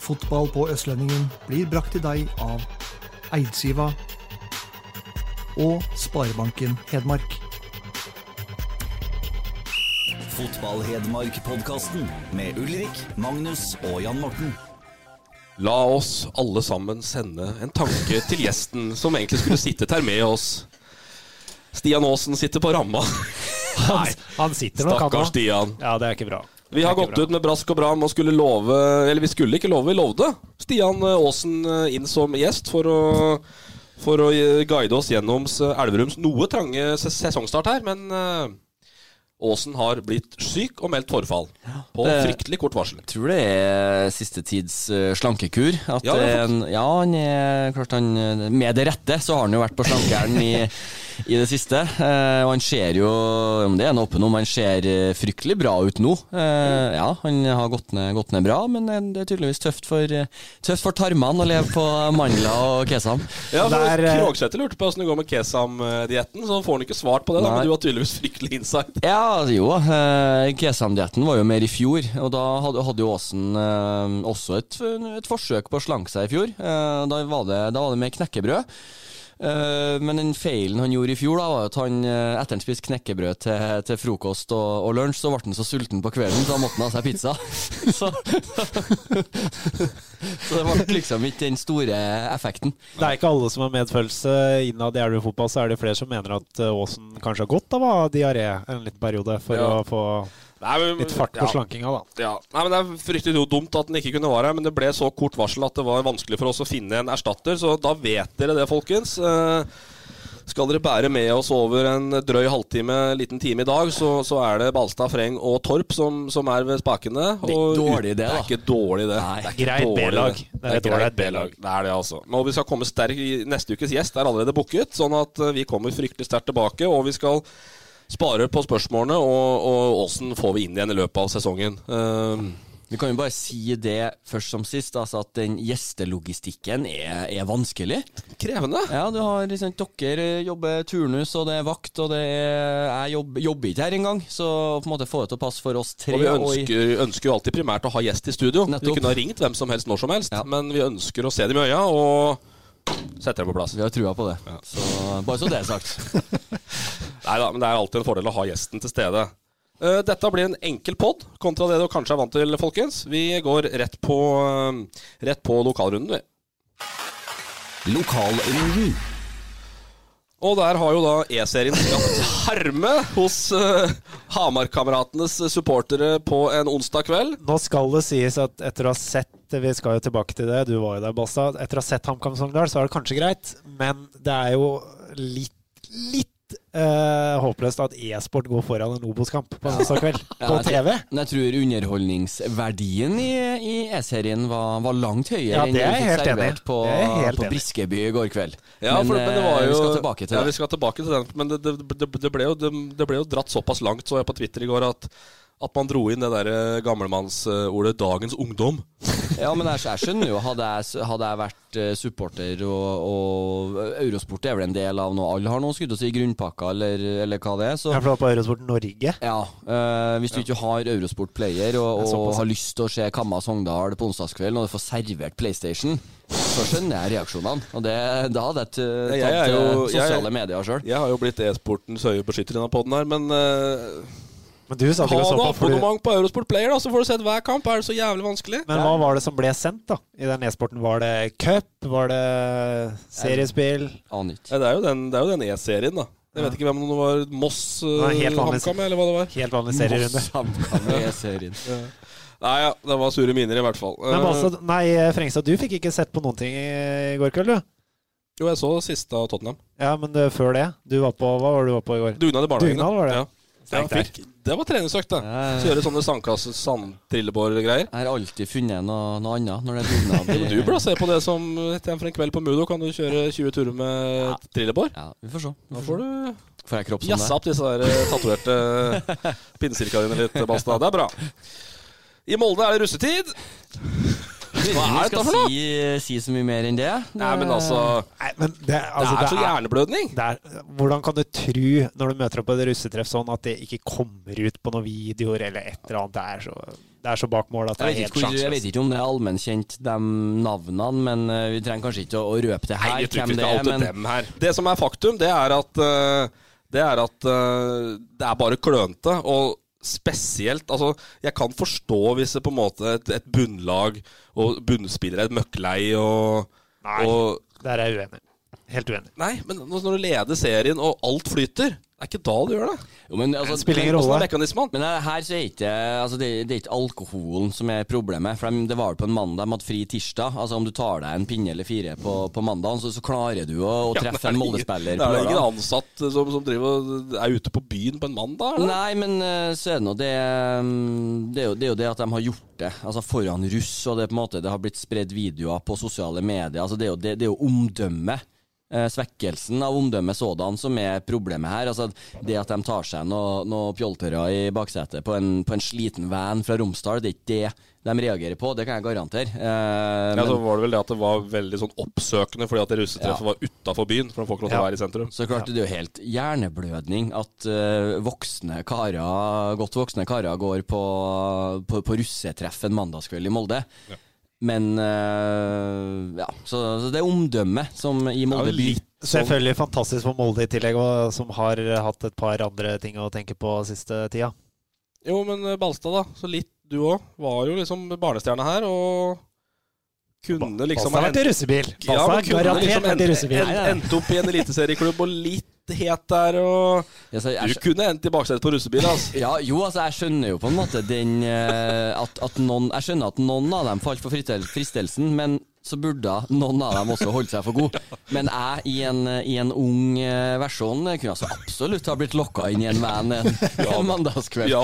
Fotball på Østlendingen blir brakt til deg av Eidsiva og Sparebanken Hedmark. Fotball-Hedmark-podkasten med Ulrik, Magnus og Jan Morten. La oss alle sammen sende en tanke til gjesten som egentlig skulle sittet her med oss. Stian Aasen sitter på ramma. Han, han sitter nok, han Stakkars. Stian. Ja, det er ikke bra. Vi har gått bra. ut med brask og bram og skulle love Eller vi skulle ikke love, vi lovde Stian Aasen eh, inn som gjest for å, for å eh, guide oss gjennom Elverums noe trange sesongstart her. Men eh, Aasen har blitt syk og meldt forfall. På det- fryktelig kort varsel. Jeg tror det er siste tids eh, slankekur. At Ja, en, ja, han er klart han eh, Med det rette så har han jo vært på slankeren i, i det siste. Eh, og han ser jo, om det er han åpen om, han ser eh, fryktelig bra ut nå. Eh, ja, han har gått ned, gått ned bra, men det er tydeligvis tøft for, eh, tøft for tarmene å leve på mandler og kesam. Ja, for eh, Krogsæter lurte på åssen det går med kesam-dietten, så får han ikke svart på det. da Men du har tydeligvis fryktelig insight. Ja, jo. Eh, Kesam-dietten var jo mer i fjor, og da hadde, hadde jo Åsen eh, også et, et forsøk på å slanke seg i fjor. Eh, da, var det, da var det med knekkebrød. Eh, men den feilen han gjorde i fjor, da var at han eh, etter han spiste knekkebrød til, til frokost og, og lunsj, så ble han så sulten på kvelden, så da måtte han ha seg pizza. så, så det ble liksom ikke den store effekten. Det er ikke alle som har medfølelse. Innad i Elverum fotball så er det flere som mener at eh, Aasen kanskje har godt av å ha diaré en liten periode for Ja. å få Nei, men, litt fart på ja. slankinga, da. Ja, Nei, men Det er fryktelig jo dumt at den ikke kunne være her, men det ble så kort varsel at det var vanskelig for oss å finne en erstatter. Så da vet dere det, folkens. Eh, skal dere bære med oss over en drøy halvtime, liten time i dag, så, så er det Balstad, Freng og Torp som, som er ved spakene. Og dårlig det, Det er ikke dårlig, det. Nei. det er Greit B-lag. det. Det er et ålreit B-lag. Det er det, altså. Men vi skal komme sterk Neste ukes gjest er allerede booket, sånn at eh, vi kommer fryktelig sterkt tilbake. Og vi skal spare på spørsmålene, og, åssen får vi inn igjen i løpet av sesongen. Eh, Vi kan jo bare si det først som sist, altså at den gjestelogistikken er, er vanskelig. krevende. Ja, du har liksom, dere jobber turnus, og det er vakt, og det er Jeg jobber, jobber ikke her engang, så på en måte få det til å passe for oss tre. Og vi og i- ønsker, ønsker jo alltid primært å ha gjest i studio. Nettopp. Vi kunne ha ringt hvem som helst når som helst, Ja. men vi ønsker å se dem i øya og sette det på plass. vi har trua på det. Så Bare så det er sagt. Nei da, men det er alltid en fordel å ha gjesten til stede. Eh, Dette blir en enkel pod, kontra det du kanskje er vant til, folkens. Vi går rett på, eh, rett på lokalrunden, vi. Lokalrunden. Og der har jo da E-serien skapt harme hos uh, Hamar-kameratenes supportere på en onsdag kveld. Nå skal det sies at etter å ha sett Vi skal jo tilbake til det, du var jo der, Basta. Etter å ha sett HamKam Sogndal, så er det kanskje greit, men det er jo litt, litt eh, håpløst at e-sport går foran en Obos-kamp på onsdag kveld på TV. Men jeg tror underholdningsverdien i, i E-serien var, var langt høyere Ja, enn det er vi fikk helt servert på, helt på. Briskeby i går kveld. Ja, for, men, det var eh, jo vi skal tilbake til ja, det. vi skal tilbake til den. Men det, det, det, det, ble jo, det, det ble jo dratt såpass langt, så jeg på Twitter i går, at, at man dro inn det der eh, gamlemannsordet 'dagens ungdom'. Ja, men jeg, jeg skjønner jo. Hadde jeg, hadde jeg vært eh, supporter og, og Eurosport er vel en del av noe Alle har nå, skulle å si grunnpakka, eller, eller hva det er. Så Jeg får på Eurosport Norge. ja, eh, Hvis du ikke har Eurosport Player og, er og har lyst til å se Kamma Sogndal på onsdagskvelden, og du får servert PlayStation, så skjønner jeg reaksjonene. Og det, da hadde jeg Jeg tatt er jo- sosiale jeg- medier sjøl. Jeg har jo blitt e-sportens øyebeskytter i denne poden her, men uh, Men du satt ha og så på du, abonnement på Eurosport Player, da, så får du sett hver kamp. Er det så jævlig vanskelig? Men hva var det som ble sendt da i den e-sporten? Var det cup? Var det seriespill? Aner ikke. Ja, det er jo den, det er jo den e-serien, da. Jeg vet ikke hvem det var. Moss, vanlig. HamKam, eller hva det var. Helt vanlig serierunde. Samkam e-serien. Nei, ja, det var sure miner, i hvert fall. Men Eh, altså, nei, Frengstad, du fikk ikke sett på noen ting i går kveld, du? jo, jeg så siste av Tottenham. Ja, men det, før det? Du var på, Hva var det du var på i går? Dugnad i barnehagen. Dugnad var det. Ja. Ja, fikk, det var treningsøkt, det. Kjøre sånne sandkasse, sandtrillebår-greier. Jeg har alltid funnet noe, noe annet når det er dugnad. ja, du burde se på det som for en kveld på Mudo. Kan du kjøre 20 turer med trillebår? Ja, vi får se. Vi får du Får som jazza opp disse der eh, tatoverte pinnecirka dine litt, Basta. Det er bra. I Molde er det russetid. Hva er Vi dette skal for noe? si, si så mye mer enn det. Nei, men altså Nei, men det, altså, Det er så hjerneblødning. det er, hvordan kan du tro, når du møter opp på et russetreff sånn, at det ikke kommer ut på noen videoer eller et eller annet? Det er så, det er så bak mål at det er helt sjanseløst. jeg vet ikke om det er allmennkjent, de navnene, men eh, vi trenger kanskje ikke å, å røpe det her. Nei, jeg hvem det er, men dem her. Det som er faktum, det er at eh, Det er at eh, det er bare klønete. Og spesielt Altså, jeg kan forstå hvis det på en måte et, et bunnlag og bunnspillere er møkklei og, Nei. og Der er jeg uenig. Helt uenig. Nei, men når du leder serien og alt flyter, det er ikke da du gjør det. jo, men, altså, Det spiller ingen rolle. Men eh, her så er ikke altså det, det er ikke alkoholen som er problemet. For de, Det var vel på en mandag, de hadde fri tirsdag. Altså Om du tar deg en pinne eller fire på, på mandag, så, så klarer du å, å treffe ja, en Molde-spiller Det er jo ingen ansatt som, som driver er ute på byen på en mandag? eller? Nei, men eh, så er det nå det mm, det er, jo, det er jo det at de har gjort det altså foran russ, og det, på en måte, det har blitt spredd videoer på sosiale medier. Altså det, er jo, det, det er jo omdømmet. Eh, Svekkelsen av omdømmet sådan som er problemet her. Altså Det at de tar seg noen noe pjoltere i baksetet på en, på en sliten van fra Romsdal, det er ikke det de reagerer på, det kan jeg garantere. Eh, Ja, så var det vel det at det var veldig sånn oppsøkende fordi at det russetreffet Ja. var utafor byen. For de får ikke lov til å være i sentrum. Så klart, det er jo helt hjerneblødning at uh, voksne karer, godt voksne karer går på, på, på russetreff en mandagskveld i Molde. Men eh, ja, så, så det er omdømmet som i Molde by. Selvfølgelig fantastisk for Molde i tillegg, og som har hatt et par andre ting å tenke på siste tida. Jo, men eh, Balstad, da. Så litt du òg. Var jo liksom barnestjerne her, og kunne liksom Balstad har vært i russebil. Balstad ja, kunne garantert liksom vært i russebil. en, endt opp i en eliteserieklubb og litt het der, og Ja, så Du kunne endt i baksetet på russebil, altså. ja, jo, altså, jeg skjønner jo på en måte den eh, at, at noen Jeg skjønner at noen av dem falt for fristelsen, men så burde noen av dem også holdt seg for god. Men jeg, i en, i en ung eh, versjon, kunne altså absolutt ha blitt lokka inn i en van en, ja, mandagskveld. Vi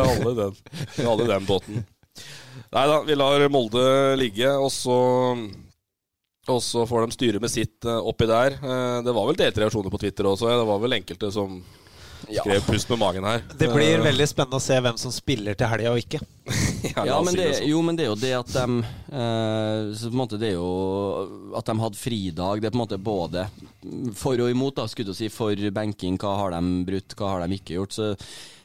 alle, den. Den båten. Nei da, vi lar Molde ligge, og så og så får de styre med sitt eh, oppi der. Eh, det var vel delte reaksjoner på Twitter også. Det var vel enkelte som skrev 'pust med magen' her. Det blir Eh, veldig spennende å se hvem som spiller til helga og ikke. ja, Ja, men si det, det sånn. jo, men det er jo det at de eh, så på en måte Det er jo at de hadde fridag. Det er på en måte både for og imot. da Skulle du si For benking, hva har de brutt, hva har de ikke gjort. Så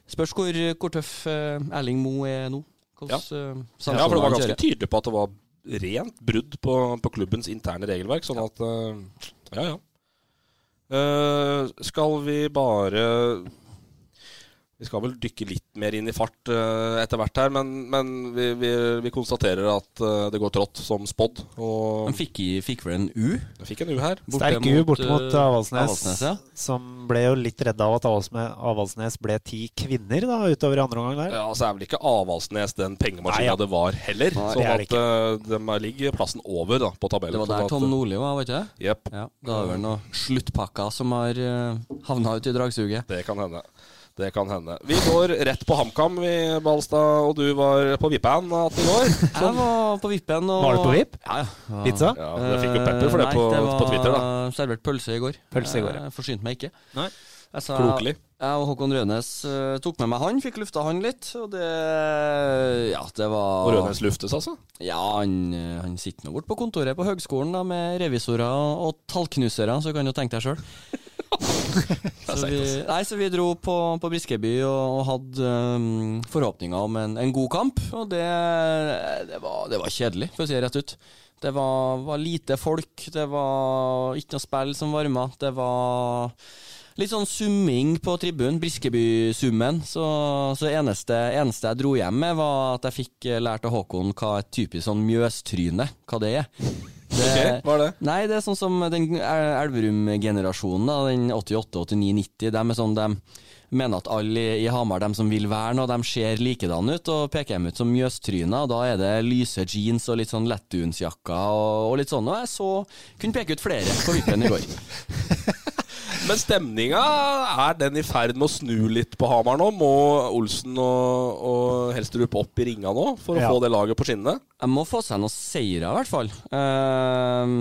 Spørs hvor, hvor tøff Erling Moe er nå. Ja. Hvordan, eh, Ja, for det var ganske tydelig på at det var rent brudd på, på klubbens interne regelverk. Sånn at eh, Ja, ja. Eh, skal vi bare Vi skal vel dykke litt mer inn i fart uh, etter hvert her, men, men vi, vi, vi konstaterer at uh, det går trått som spådd. Han fikk, fikk vel en U? Den fikk en U her. Sterk U borte mot uh, Avaldsnes, Avaldsnes, ja. som ble jo litt redda av at Avaldsnes ble ti kvinner da, utover i andre omgang der. Ja, så er vel ikke Avaldsnes den pengemaskina ja. det var heller. Nei, sånn at uh, de ligger plassen over da, på tabellen. Det var der sånn Tom Nordli var, var ikke det? Yep. Ja, Da er det vel noen sluttpakker som har uh, havna ute i dragsuget. det kan hende. Det kan hende. Vi går rett på HamKam, vi, Balstad. Og du var på Vippan at i går. Jeg var på vippen og Var du på vipp? Ja, ja. Pizza? Ja, Dere fikk jo pepper for det Nei, på, det var på Twitter, da. servert pølse i går. Pølse i går, ja. Jeg forsynte meg ikke. Nei. Jeg sa- Klokelig. Jeg og Håkon Rønes uh, tok med meg han, fikk lufta han litt, og det Ja, det var Og Rødnes luftes, altså? Ja, han, eh, han sitter nå borte på kontoret på høgskolen da, med revisorer og tallknusere, så kan du tenke deg sjøl. så, vi, nei, så vi dro på, på Briskeby og, og hadde um, forhåpninger om en, en god kamp, og det, det, var, det var kjedelig, for å si det rett ut. Det var, var lite folk, det var ikke noe spill som varma, det var Litt sånn summing på tribunen, Briskeby-summen. Så, så eneste, eneste jeg dro hjem med, var at jeg fikk eh, lært av Håkon hva et typisk sånn mjøstryne hva det er. Det, Ok, hva er det? Nei, det er sånn som den Elverum-generasjonen, den 88, 89, 90. De er sånn, de mener at alle i, Hamar, de som vil være noe, de ser likedan ut, og peker dem ut som mjøstryner. Da er det lyse jeans og litt sånn lettdunsjakker og, og litt sånn. Og jeg så kunne peke ut flere på vippen i går. Men stemninga, er den i ferd med å snu litt på Hamar nå? Må Olsen og, og Helstrup opp i ringa nå for å Ja. få det laget på skinnene? Jeg må få seg noen seire, i hvert fall. Ehm,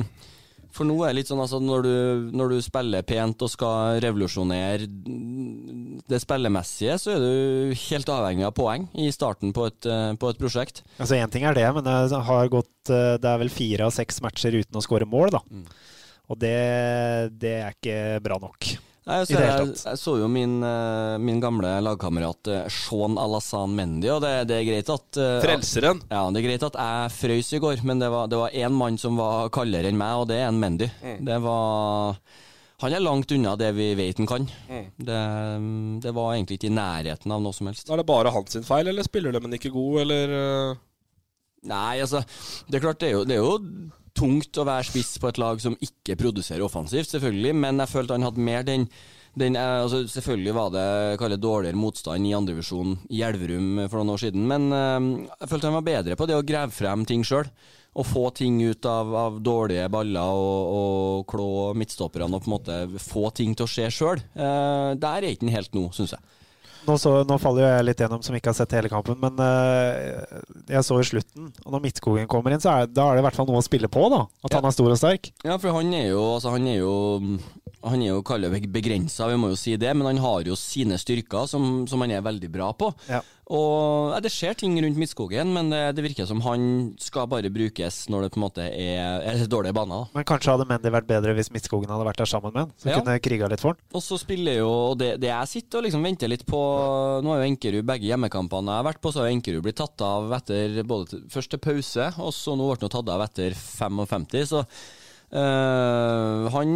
for nå er det litt sånn altså, når du, når du spiller pent og skal revolusjonere det spillemessige, så er du helt avhengig av poeng i starten på et, eh, på et prosjekt. Altså Én ting er det, men det har gått eh, Det er vel fire av seks matcher uten å skåre mål, da. Og det, det er ikke bra nok. Nei, altså, I det hele jeg, tatt. jeg så jo min, eh, min gamle lagkamerat eh, Sean Alassane Mendy, og det, det er greit at Frelseren? At, Ja, det er greit at jeg frøys i går, men det var, det var én mann som var kaldere enn meg, og det er en Mendy. Det var Han er langt unna det vi vet han kan. Det, det var egentlig ikke i nærheten av noe som helst. Er det bare hans sin feil, eller spiller de men ikke god, eller Nei, altså Det er klart, det er jo, det er jo tungt å være spiss på et lag som ikke produserer offensivt, selvfølgelig, men jeg følte han hadde mer den den, eh, altså selvfølgelig var det dårligere motstand i andrevisjon i Elverum for noen år siden, men eh, jeg følte han var bedre på det å grave frem ting sjøl. Å få ting ut av, av dårlige baller og, og klå midtstopperne og på en måte få ting til å skje sjøl. Eh, der er ikke helt nå, syns jeg. Nå, så, nå faller jo jeg litt gjennom som ikke har sett hele kampen, men uh, jeg så i slutten. Og når Midtskogen kommer inn, så er, da er det i hvert fall noe å spille på, da. At Ja. han er stor og sterk. Ja, for han er jo altså Han er jo Han er jo kallet begrensa, vi må jo si det, men han har jo sine styrker som, som han er veldig bra på. Ja. Og ja, Det skjer ting rundt Midtskogen, men det, det virker som han skal bare brukes når det på en måte er, er dårlige baner. da. Men kanskje hadde Mendy vært bedre hvis Midtskogen hadde vært der sammen med han. Så Ja. kunne kriga litt for han. Og så spiller jo det, det jeg sitter og liksom venter litt på Nå har jo Enkerud begge hjemmekampene jeg har vært på, så har Enkerud blitt tatt av etter både til, først til pause, og så nå ble han tatt av etter 55. Så øh, han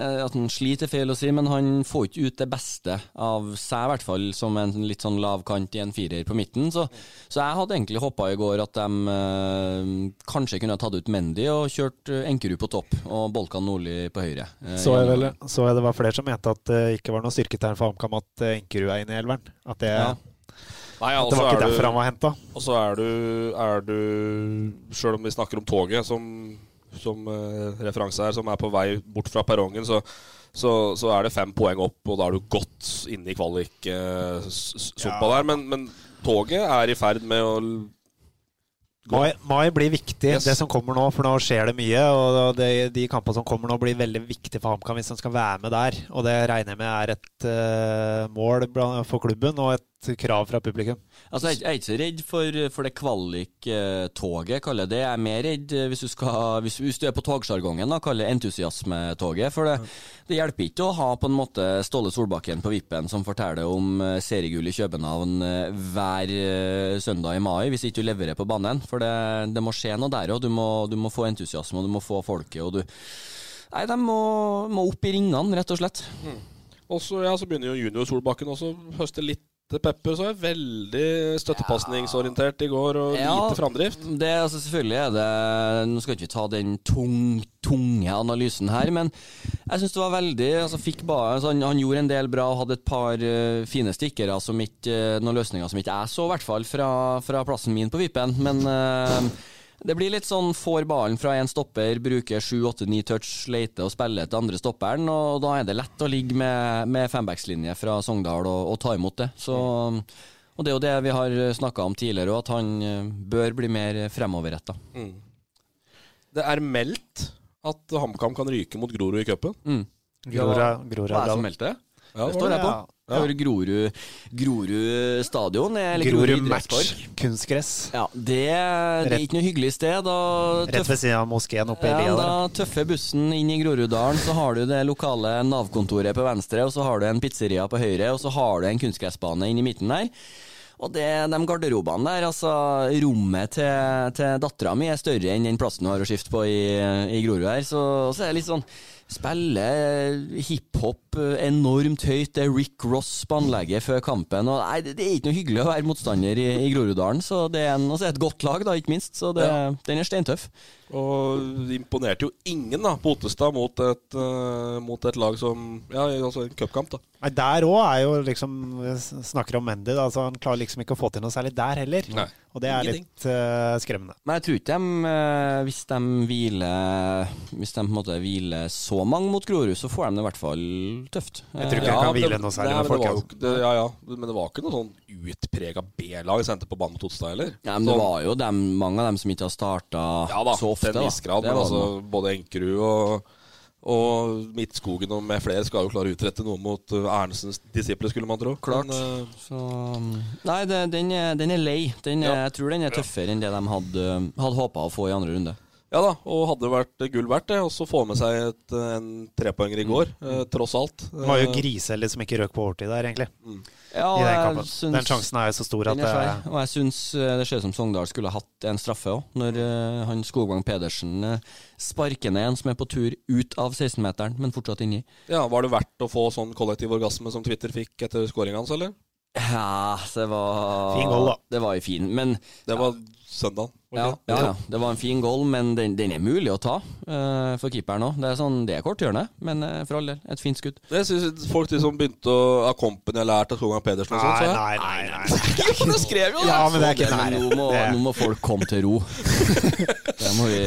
eh, At han sliter, er feil å si, men han får ikke ut det beste av seg, i hvert fall som en litt sånn lav kant i en firer på midten. Så, så jeg hadde egentlig håpa i går at de uh, kanskje kunne ha tatt ut Mendy og kjørt Enkerud på topp, og Bolkan Nordli på høyre. Uh, Så jeg, vel, så jeg det var flere som mente at det ikke var noe styrketegn for HamKam at eh, Enkerud er inne i elveren. At det, Ja. Nei, det altså var ikke er derfor du, han var henta. Og så er du, er du Sjøl om vi snakker om toget som, som uh, referanse her, som er på vei bort fra perrongen, så, så, så er det fem poeng opp, og da er du godt inne i kvalik-sumpa der. Men, men toget er i ferd med å Mai, mai blir viktig, Yes. det som kommer nå, for nå skjer det mye. Og det, de kampene som kommer nå, blir veldig viktige for HamKam hvis han skal være med der. Og det regner jeg med er et uh, mål for klubben og et krav fra publikum. Altså, jeg, er ikke så redd for, for det kvalik-toget, kaller jeg det. Jeg er mer redd eh, hvis du, skal, hvis, hvis du er på togsjargongen, da, kaller jeg entusiasmetoget. For det, det hjelper ikke å ha på en måte Ståle Solbakken på vippen som forteller om eh, seriegull i København eh, hver søndag i mai, hvis ikke du leverer på banen. For det, det må skje noe der òg. Du, må- du må få entusiasme, og du må få folket. og du Nei, de må, må opp i ringene, rett og slett. Og så ja, så begynner jo junior Solbakken også å høste litt pepper. Så er jeg veldig støttepasningsorientert i går, og Ja. lite framdrift. Det, altså selvfølgelig er det Nå skal ikke vi ta den tung, tunge analysen her, men jeg syns det var veldig altså bare, altså han, han gjorde en del bra og hadde et par uh, fine stikkere, som ikke, eh, noen løsninger som ikke jeg så, i hvert fall fra, fra plassen min på vippen. Men eh, det blir litt sånn får ballen fra én stopper, bruker sju, åtte, ni touch, leter og spiller til andre stopperen, og da er det lett å ligge med, med fembackslinje fra Sogndal og, og ta imot det. Så og det er jo det vi har snakka om tidligere, òg, at han eh, bør bli mer fremoverretta. Det er meldt at HamKam kan ryke mot Grorud i cupen. Mm. Grorud Grorud Hva er er det som meldte det? Ja, det står jeg på. Ja. For Grorud, Grorud stadion Grorud match. Kunstgress. Ja, det, det er ikke noe hyggelig sted. Da, Rett ved siden av moskeen oppe i ja, lia da tøffer bussen inn i Groruddalen, så har du det lokale Nav-kontoret på venstre, og så har du en pizzeria på høyre, og så har du en kunstgressbane inn i midten der. Og det, de garderobene der, altså Rommet til, til dattera mi er større enn den plassen hun har å skifte på i, i Grorud her. Så, så er det litt sånn Spille hiphop enormt høyt. Det er Rick Ross på anlegget før kampen. Og nei, det, det er ikke noe hyggelig å være motstander i, i Groruddalen. Så det er en, og så det et godt lag, da, ikke minst. Så det, den er steintøff. Og det imponerte jo ingen da på Ottestad mot et, uh, mot et lag som Ja, altså en cupkamp, da. Nei, Der òg er jo liksom Snakker om Mendy, da, så han klarer liksom ikke å få til noe særlig der heller. Nei. Og det er Ingenting. litt uh, skremmende. Men jeg tror ikke de, uh, hvis de hviler Hvis de på en måte hviler så mange mot Grorud, så får de det i hvert fall tøft. Jeg tror ikke ja, jeg kan det- hvile noe særlig nei, med folk. det var jo det, ja, ja, men det var ikke noe sånn utprega B-lag sendte på banen mot Otstad heller. Ja, men det Sånn- var jo dem, mange av dem som ikke har starta Ja da, så ofte. til en viss grad. Men altså, både Enkerud og, og Midtskogen og med flere skal jo klare å utrette noe mot uh, Ernsens disipler, skulle man tro. Klart. Men, uh, Så, nei, det, den, er, den er lei. Den er, Ja. Jeg tror den er tøffere enn det de hadde, hadde håpa å få i andre runde. Ja da, og hadde vært gull verdt det. Og så få med seg et, en trepoenger i går, Mm. eh, tross alt. Det var jo Uh, griseheldig som ikke røk på overtid der, egentlig. Ja, I den kampen. syns- Den sjansen er jo så stor at det er Og jeg syns eh, det ser ut som Sogndal skulle ha hatt en straffe òg, når uh, han Skogvang Pedersen uh, sparker ned en som er på tur ut av 16-meteren, men fortsatt inni. ja, Var det verdt å få sånn kollektiv orgasme som Twitter fikk etter scoringa hans, eller? Ja, det var Fin goal, da. Det var jo fin, men Det var søndag. Ja, ja, ja, det var en fin goal, men den, den er mulig å ta uh, for keeperen òg. Det er sånn, det er kort hjørne, men uh, for all del, et fint skudd. Det syns folk liksom begynte å ha Company har lært av gang Pedersen og sånn. så jeg- nei, nei, nei. Jo, det skrev jo det! Ja, men det er ikke nære. nå må, nå må folk komme til ro. det må vi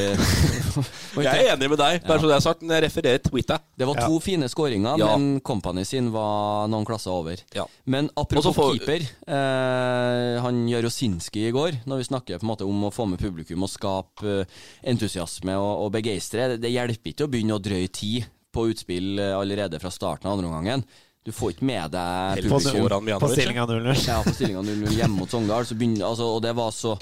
må Jeg er enig med deg, bare så det er sagt, men jeg refererer Twitter. Det var to fine skåringer, Ja. men Company sin var noen klasser over. Ja. Men apropos får- keeper. uh, han Jarosinski i går, når vi snakker på en måte om å få med publikum og skape eh, entusiasme og, og begeistre, det, det hjelper ikke å begynne å drøye tid på utspill eh, allerede fra starten av andre omgangen. Du får ikke med deg publikum. På Mijanovic, stillinga 0-0. Ja, på stillinga 0-0 hjemme mot Sogndal. Altså, og det var så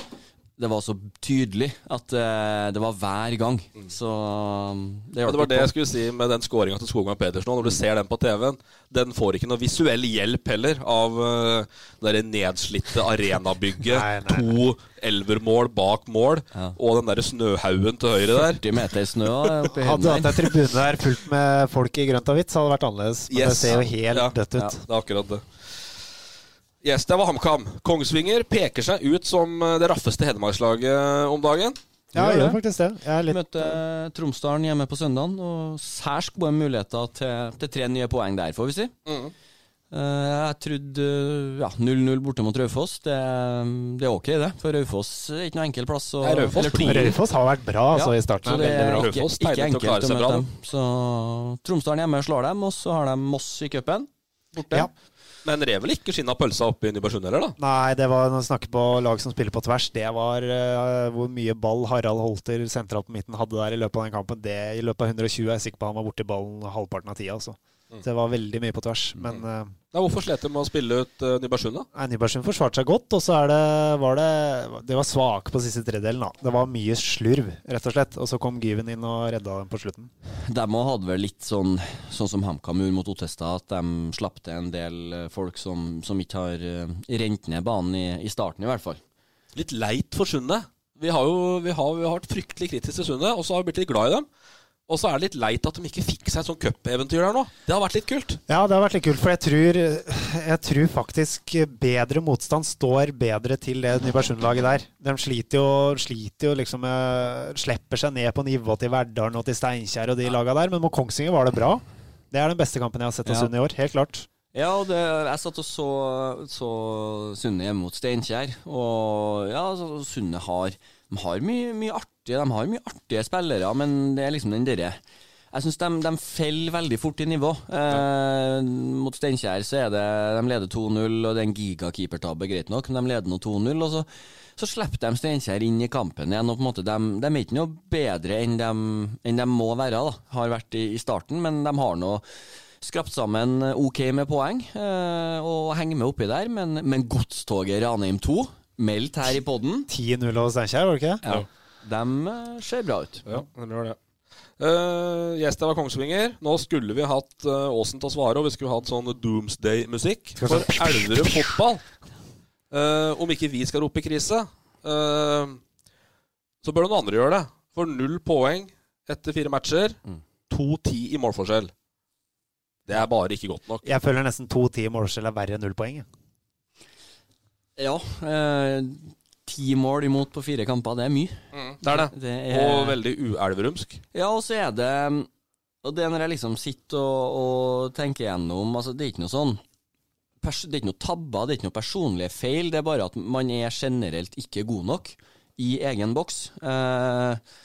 det var så tydelig at uh, det var hver gang. Så um, det Ja, hjalp det var det jeg skulle si med den skåringa til Skogman Pedersen. Når du ser den på TV-en, den får ikke noe visuell hjelp heller av uh, det der nedslitte arenabygget. Nei, nei, to elvermål bak mål, Ja. og den der snøhaugen til høyre der. 40 meter snø oppi Hadde du hatt en tribune der fullt med folk i grønt og hvitt, så hadde det vært annerledes. Men det ser jo helt Ja. dødt ut. Ja. Det er akkurat det. Yes, det var HamKam. Kongsvinger peker seg ut som uh, det raffeste hedmarkslaget om dagen. Ja, jeg gjør faktisk det. Jeg er litt Møtte Tromsdalen hjemme på søndagen, og særs gode muligheter til, til tre nye poeng der, får vi si. Mm. Eh, jeg trodde ja, 0-0 borte mot Raufoss. Det, det er ok, det. For Raufoss er ikke noe enkel plass. å- Nei, Raufoss har vært bra altså, Ja, i starten. Så det er bra. ikke, ikke enkelt å møte dem. Så Tromsdalen hjemme slår dem, og så har de Moss i cupen. Borte. Ja. Men rev vel ikke skinnet av pølsa oppe i Nybergsund heller, da? Nei, det var når vi snakker på lag som spiller på tvers. Det var uh, hvor mye ball Harald Holter sentralt på midten hadde der i løpet av den kampen. Det I løpet av 120 er jeg sikker på han var borti ballen halvparten av tida. Altså. Mm. Det var veldig mye på tvers. Men uh, Ja, hvorfor slet de med å spille ut uh, Nybergsund, da? Nybergsund forsvarte seg godt, og så er det, var det Det var svake på siste tredjedelen. da. Det var mye slurv, rett og slett. Og så kom Gyven inn og redda dem på slutten. De hadde vel litt sånn Sånn som HamKam gjorde mot Ottestad, at de slapp til en del eh, folk som, som ikke har eh, rent ned banen i, i starten, i hvert fall. Litt leit for Sundet. Vi har jo vi har, vi har vært fryktelig kritiske til Sundet, og så har vi blitt litt glad i dem. Og så er det litt leit at de ikke fikk seg et sånt cupeventyr der nå. Det har vært litt kult. Ja, det har vært litt kult, for jeg tror, jeg tror faktisk bedre motstand står bedre til det Nybergsund-laget der. De sliter jo, sliter jo liksom Slipper seg ned på nivå til Verdalen og til Steinkjer og de laga der, men mot Kongsvinger var det bra. Det er den beste kampen jeg har sett av Ja. Sunne i år, helt klart. Ja, og det, jeg satt og så, så Sunne hjemme mot Steinkjer, og ja, Sunne har, de har mye, mye artige, de har mye artige spillere, men det er liksom den derre jeg syns de, de faller veldig fort i nivå. Eh, mot Steinkjer så er det De leder 2-0, og det er en gigakeepertabbe, greit nok, men de leder nå 2-0. Og så, så slipper de Steinkjer inn i kampen igjen. og på en måte De, de er ikke noe bedre enn de, enn de må være, da. Har vært i, i starten, men de har nå skrapt sammen OK med poeng eh, og henger med oppi der. Men, men godstoget Ranheim 2, meldt her i poden, 10-0 over Steinkjer, var det ikke det? ja, de eh, ser bra ut. Ja, det gjør det. Uh, yes, var Kongsvinger. Nå skulle vi hatt uh, Åsen til å svare, og vi skulle hatt sånn Doomsday-musikk for Elverum fotball. Uh, om ikke vi skal rope krise, uh, så bør noen andre gjøre det. For null poeng etter fire matcher. Mm. 2-10 i målforskjell. Det er bare ikke godt nok. Jeg føler nesten 2-10 i målforskjell er verre enn null poeng. jeg. Ja. Eh, ti mål imot på fire kamper, det er mye. Det er det. Det er, Og veldig uelverumsk. Ja, og så er det Og det når jeg liksom sitter og, og tenker gjennom Altså, det er ikke noe sånn det er ikke noe tabber, det er ikke noe personlige feil. Det er bare at man er generelt ikke god nok i egen boks. Eh,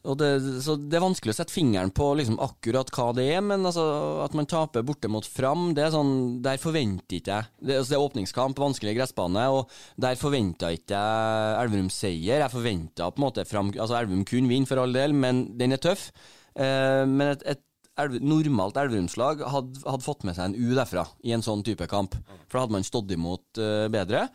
det, så det er vanskelig å sette fingeren på liksom akkurat hva det er, men altså, at man taper borte mot Fram, det er sånn, der forventer ikke jeg Det, altså, det er åpningskamp, vanskelig gressbane, og der forventa ikke jeg Elverum seier. Jeg forventa på en måte Fram Altså, Elverum kunne vinne, for all del, men den er tøff. Eh, men et, et elv, normalt Elverumslag hadde, hadde fått med seg en U derfra i en sånn type kamp, for da hadde man stått imot uh, bedre.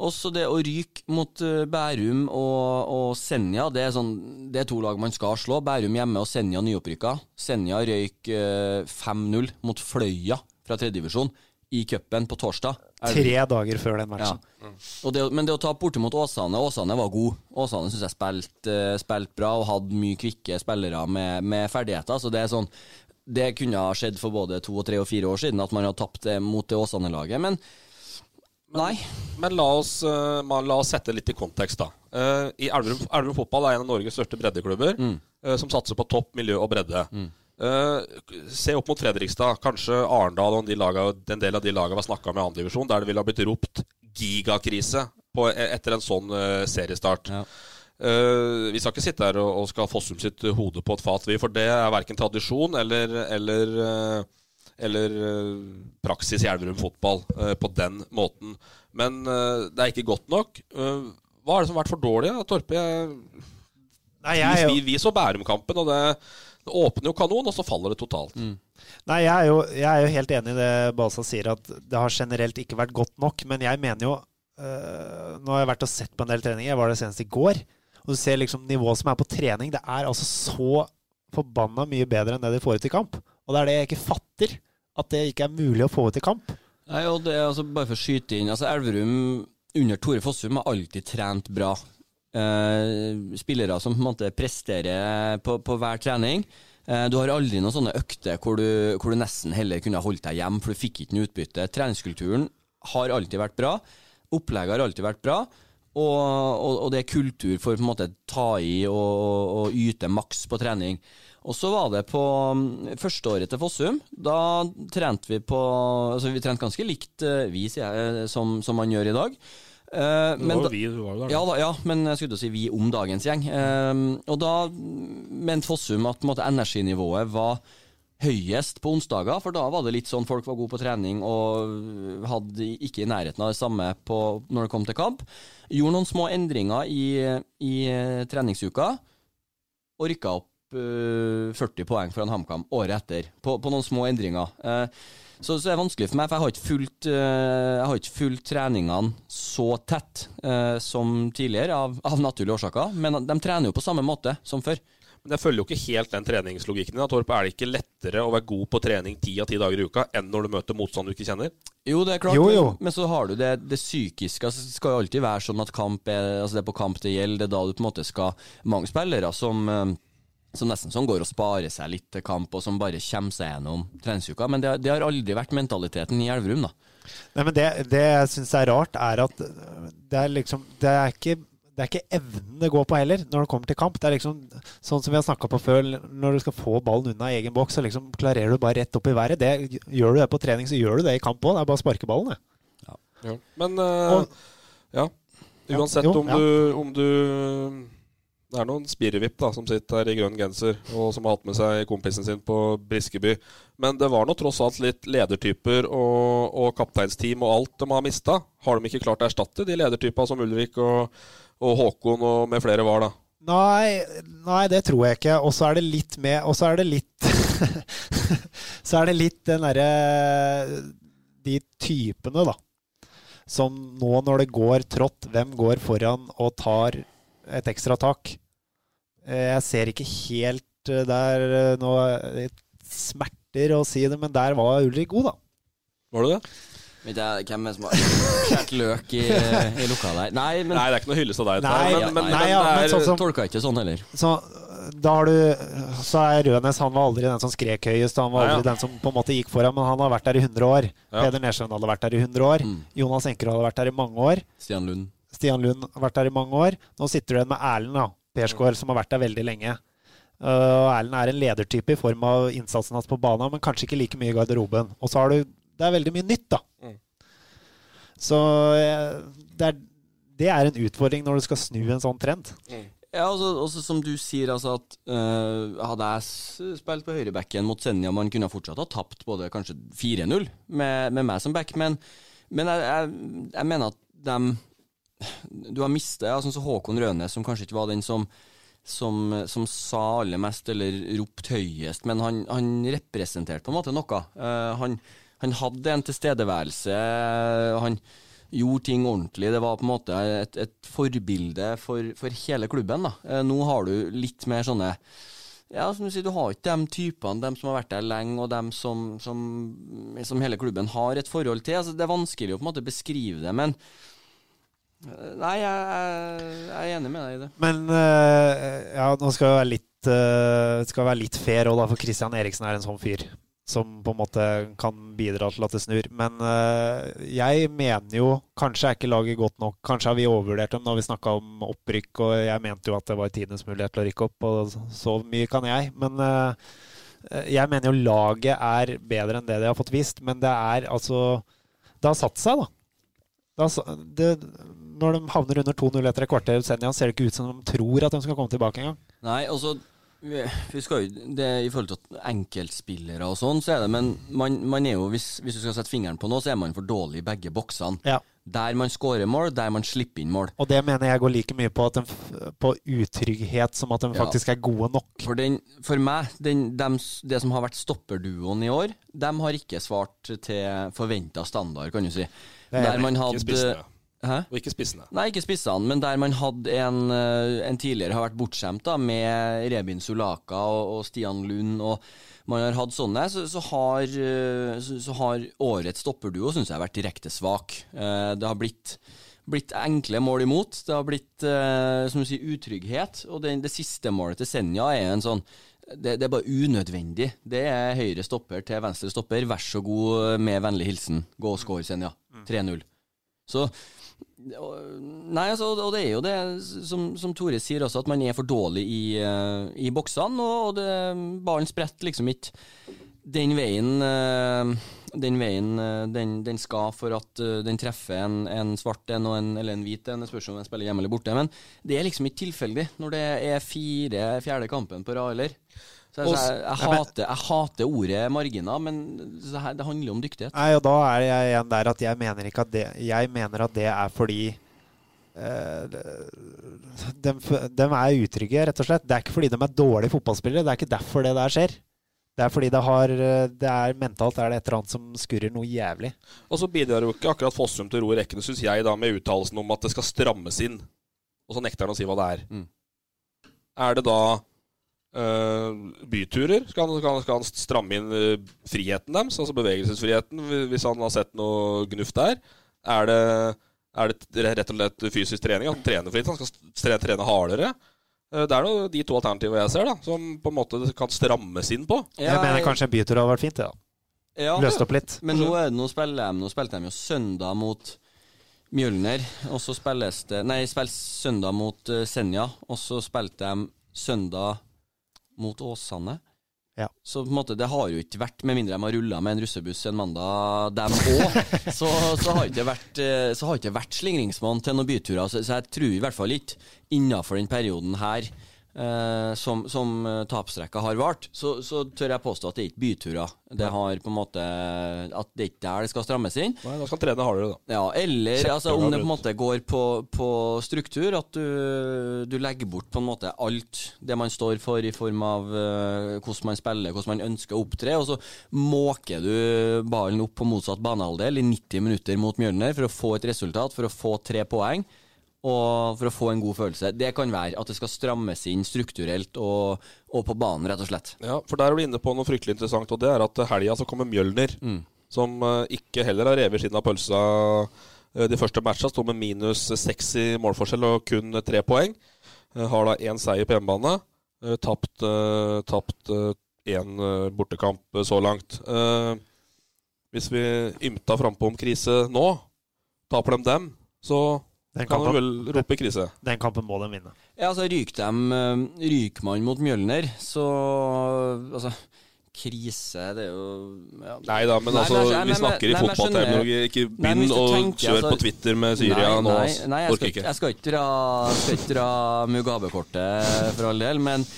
Også det å ryke mot uh, Bærum og, og Senja, det er, sånn, det er, to lag man skal slå. Bærum hjemme og Senja nyopprykka. Senja røyk uh, 5-0 mot Fløya fra tredjedivisjon i cupen på torsdag. Tre dager før den matchen. Ja. Det, men det å ta borte mot Åsane Åsane var god. Åsane syns jeg spilte uh, spilt bra og hadde mye kvikke spillere med, med ferdigheter. Så det er sånn Det kunne ha skjedd for både to, og tre og fire år siden at man har tapt mot det Åsane-laget. Men Nei. Men la oss, uh, la oss sette litt i kontekst, da. Uh, i Elverum, Elverum Fotball er en av Norges største breddeklubber, Mm. uh, som satser på topp, miljø og bredde. se opp mot Fredrikstad, kanskje Arendal og de laget, en del av de lagene var snakka med i andredivisjon, der det ville ha blitt ropt gigakrise på, etter en sånn seriestart. Ja. vi skal ikke sitte her og, og skal Fossum sitt hode på et fat, vi, for det er verken tradisjon eller, eller eller uh, praksis i Elverum fotball uh, på den måten. Men uh, det er ikke godt nok. hva er det som har vært for dårlig, da, Torpe? Nei, jeg, vi, vi, så Bærum-kampen, og det, det, åpner jo kanon, og så faller det totalt. Mm. Nei, jeg er, jo, jeg er, jo, helt enig i det Balsa sier, at det har generelt ikke vært godt nok. Men jeg mener jo Nå har jeg vært og sett på en del treninger, jeg var det senest i går. Og du ser liksom nivået som er på trening. Det er altså så forbanna mye bedre enn det de får ut i kamp. Og det er det jeg ikke fatter. At det ikke er mulig å få i kamp. Nei, og det er altså Bare for å skyte inn altså Elverum under Tore Fossum har alltid trent bra. Eh, spillere som på en måte presterer på, på hver trening. Eh, du har aldri noen sånne økter hvor du, hvor du nesten heller kunne holdt deg hjem, for du fikk ikke noe utbytte. Treningskulturen har alltid vært bra. Opplegget har alltid vært bra. Og, og, og, det er kultur for måte ta i og, og yte maks på trening. Og så var det på um, førsteåret til Fossum. Da trente vi på Altså, vi trente ganske likt, uh, vi, sier jeg, som, som man gjør i dag. Uh, det var jo vi, du var jo der. Ja, da, ja, men jeg skulle til å si vi om dagens gjeng. Uh, og da mente Fossum at måte, energinivået var høyest på onsdager, for da var det litt sånn folk var gode på trening og hadde ikke i nærheten av det samme på, når det kom til kamp. Gjorde noen små endringer i, i treningsuka og rykka opp 40 poeng foran HamKam året etter, på, på, noen små endringer. Så, så det er vanskelig for meg, for jeg har ikke fulgt, jeg har ikke fulgt treningene så tett som tidligere, av, av naturlige årsaker. Men de trener jo på samme måte som før. Men jeg følger jo ikke helt den treningslogikken din. Torp, er det ikke lettere å være god på trening ti av ti dager i uka enn når du møter motstand du ikke kjenner? Jo, det er klart, jo, jo. Men, så har du det, det psykiske. Altså, det skal jo alltid være sånn at kamp er, altså det er på kamp det gjelder. Det er da du på en måte skal Mange spillere som som nesten sånn går og sparer seg litt til kamp, og som bare kommer seg gjennom treningsuka. Men det, det, har aldri vært mentaliteten i Elverum, da. Nei, men Det, det jeg syns er rart, er at det er liksom Det er ikke det er ikke evnen det går på heller, når det kommer til kamp. Det er liksom sånn som vi har snakka på før, når du skal få ballen unna egen boks, så liksom klarerer du bare rett opp i været. Det, gjør du det på trening, så gjør du det i kamp òg. Det er bare å sparke ballen, det. Ja. Ja. Men uh, og, ja. Uansett jo, om, du, om du det er noen spirrevipp som sitter her i grønn genser, og som har hatt med seg kompisen sin på Briskeby. Men det var nå tross alt litt ledertyper og, og kapteinsteam og alt de har mista. Har de ikke klart å erstatte de ledertypene som Ulrik og, og Håkon og med flere var, da? Nei, nei, det tror jeg ikke. Og så er det litt med Og så er det litt Så er det litt den derre De typene, da. Som nå når det går trått, hvem går foran og tar et ekstra tak? Jeg ser ikke helt der nå Smerter å si det, men der var Ulrik god, da. Var det det? Vet jeg hvem er som har skåret løk i, i lokalet her. Nei, men, nei, det er ikke noe hyllest av deg. Nei, men, men, nei, ja, men, sånn som, tolka ikke sånn heller. Så, da har du, så er Rønes Han var aldri den som skrek høyest. Han var aldri ja, ja. den som på en måte gikk foran, men han har vært der i 100 år. Peder Nesjøen hadde vært der i 100 år. Mm. Jonas Enkerud hadde vært der i mange år. Stian Lund. Stian Lund har vært der i mange år. Nå sitter du igjen med Erlend da, Persgaard, som har vært der veldig lenge. Uh, Erlend er en ledertype i form av innsatsen hans på banen, men kanskje ikke like mye i garderoben. Og så har du det er veldig mye nytt, da. Mm. Så eh, det er, det er en utfordring når du skal snu en sånn trend. Ja, altså, også som du sier, altså at uh, hadde jeg spilt på høyrebacken mot Senja, man kunne fortsatt ha tapt både kanskje 4-0 med, med meg som back, men, men jeg, jeg, jeg mener at dem Du har mistet ja, sånn som Håkon Rønes, som kanskje ikke var den som som, som sa aller mest eller ropte høyest, men han, han representerte på en måte noe. Uh, han, han hadde en tilstedeværelse. Han gjorde ting ordentlig. Det var på en måte et, et forbilde for, for hele klubben. Da. Uh, nå har du litt mer sånne ja, som du sier, du har ikke de typene, de som har vært der lenge, og de som, som, som hele klubben har et forhold til. Altså, det er vanskelig å på en måte beskrive det, men eh, Nei, jeg, er enig med deg i det. Men eh, ja, nå skal vi være litt, uh, skal være litt fair òg, for Christian Eriksen er en sånn fyr som på en måte kan bidra til at det snur. Men eh, jeg mener jo Kanskje er ikke laget godt nok. Kanskje har vi overvurdert dem når vi snakka om opprykk, og jeg mente jo at det var tidenes mulighet til å rykke opp, og så mye kan jeg. Men eh, jeg mener jo laget er bedre enn det de har fått vist, men det er altså Det har satt seg, da. Det har, det, når de havner under 2-0 etter et kvarter, ser det ikke ut som de tror at de skal komme tilbake engang. Nei, altså vi, skal jo, det I forhold til enkeltspillere og sånn, så er det Men man, man er jo, hvis, hvis du skal sette fingeren på noe, så er man for dårlig i begge boksene. Ja. Der man scorer mål, der man slipper inn mål. Og det mener jeg går like mye på, at de, på utrygghet som at de Ja. faktisk er gode nok. For, den, for meg, den, dem det som har vært stopperduoen i år, de har ikke svart til forventa standard, kan du si. Er Der man hadde. Hæ? Og ikke spissene. Nei, ikke spissene, men der man hadde en, eh, en tidligere har vært bortskjemt da, med Rebin Sulaka og, og Stian Lund, og man har hatt sånne, så, så, har, eh, så, så har årets stopperduo synes jeg har vært direkte svak. Eh, Det har blitt, blitt enkle mål imot. Det har blitt som du sier, utrygghet. Og det, det siste målet til Senja er en sånn det, det er bare unødvendig. Det er høyre stopper til venstre stopper. Vær så god, med vennlig hilsen. Gå og score, Senja. 3-0. Så Nei, altså, og det er jo det, som, som Tore sier også, at man er for dårlig i, eh, i boksene, og det, ballen spretter liksom ikke den veien eh, den veien eh, den, den skal for at den treffer en, en svart en en, eller en hvit en. Det spørs om den spiller hjemme eller borte. Men det er liksom ikke tilfeldig når det er fire fjerde kampen på rad, eller? Så jeg, jeg, jeg, hater, jeg hater ordet marginer, men det, her, det handler om dyktighet. Nei, og da er jeg igjen der at jeg mener ikke at det Jeg mener at det er fordi eh, de, de er utrygge, rett og slett. Det er ikke fordi de er dårlige fotballspillere. Det er ikke derfor det der skjer. Det er fordi det har eh, Det er mentalt er det et eller annet som skurrer noe jævlig. Og så bidrar jo ikke akkurat Fossum til ro i rekkene, syns jeg, da, med uttalelsen om at det skal strammes inn. Og så nekter han å si hva det er. Mm. Er det da byturer? Skal han, skal, han, skal han stramme inn øh, friheten deres, altså bevegelsesfriheten, hvis han har sett noe gnuft der? Er det, er det rett og slett fysisk trening? Han trener fritt, han skal trene, trene hardere? Eh, Det er noe, de to alternativene jeg ser, da, som på en måte kan strammes inn på. Jeg mener kanskje en bytur hadde vært fint. det da. ja, Løst opp litt. Men nå, er det, nå, spiller nå spilte de jo søndag mot Mjølner, og så spilles det Nei, spilte søndag mot eh, Senja, og så spilte de søndag mot Åsane. Ja. Så på en måte, det har jo ikke vært, med mindre de har rulla med en russebuss en mandag, dem òg, så, så har ikke vært, eh, så har ikke vært slingringsmonn til noen byturer. Så, så jeg tror i hvert fall ikke innafor den perioden her eh, som, som eh, tapstrekka har vart, så, så tør jeg påstå at det er ikke byturer. Det har på en måte At det er ikke der det skal strammes inn. Nei, Da skal trene hardere, da. Ja, eller altså, om det på en måte går på, på struktur, at du, du legger bort på en måte alt det man står for i form av uh, hvordan man spiller, hvordan man ønsker å opptre, og så måker du ballen opp på motsatt banehalvdel i 90 minutter mot Mjølner for å få et resultat, for å få tre poeng. Og for å få en god følelse. Det kan være at det skal strammes inn strukturelt og, og på banen, rett og slett. Ja, for der er du inne på noe fryktelig interessant, og det er at helga så kommer Mjølner, som eh, ikke heller har revet siden av pølsa eh, de første matcha. Sto med minus seks i målforskjell og kun tre poeng. Eh, har da én seier på hjemmebane. Tapt tapt én bortekamp så langt. Hvis vi ymta frampå om krise nå, taper de dem, så Den kan kampen, vel rope krise. den kampen må de vinne. Ja, altså ryker dem eh, man mot Mjølner, så Altså Krise, det er jo ja. Nei da, men Nei, altså, men vi snakker i nei, men i fotballterminologi. Ikke begynn å kjøre altså- på Twitter med Syria nei, nå. nei, nei, jeg, Orker skal, ikke. jeg skal ikke dra, skal ikke dra Mugabe-kortet for all del, men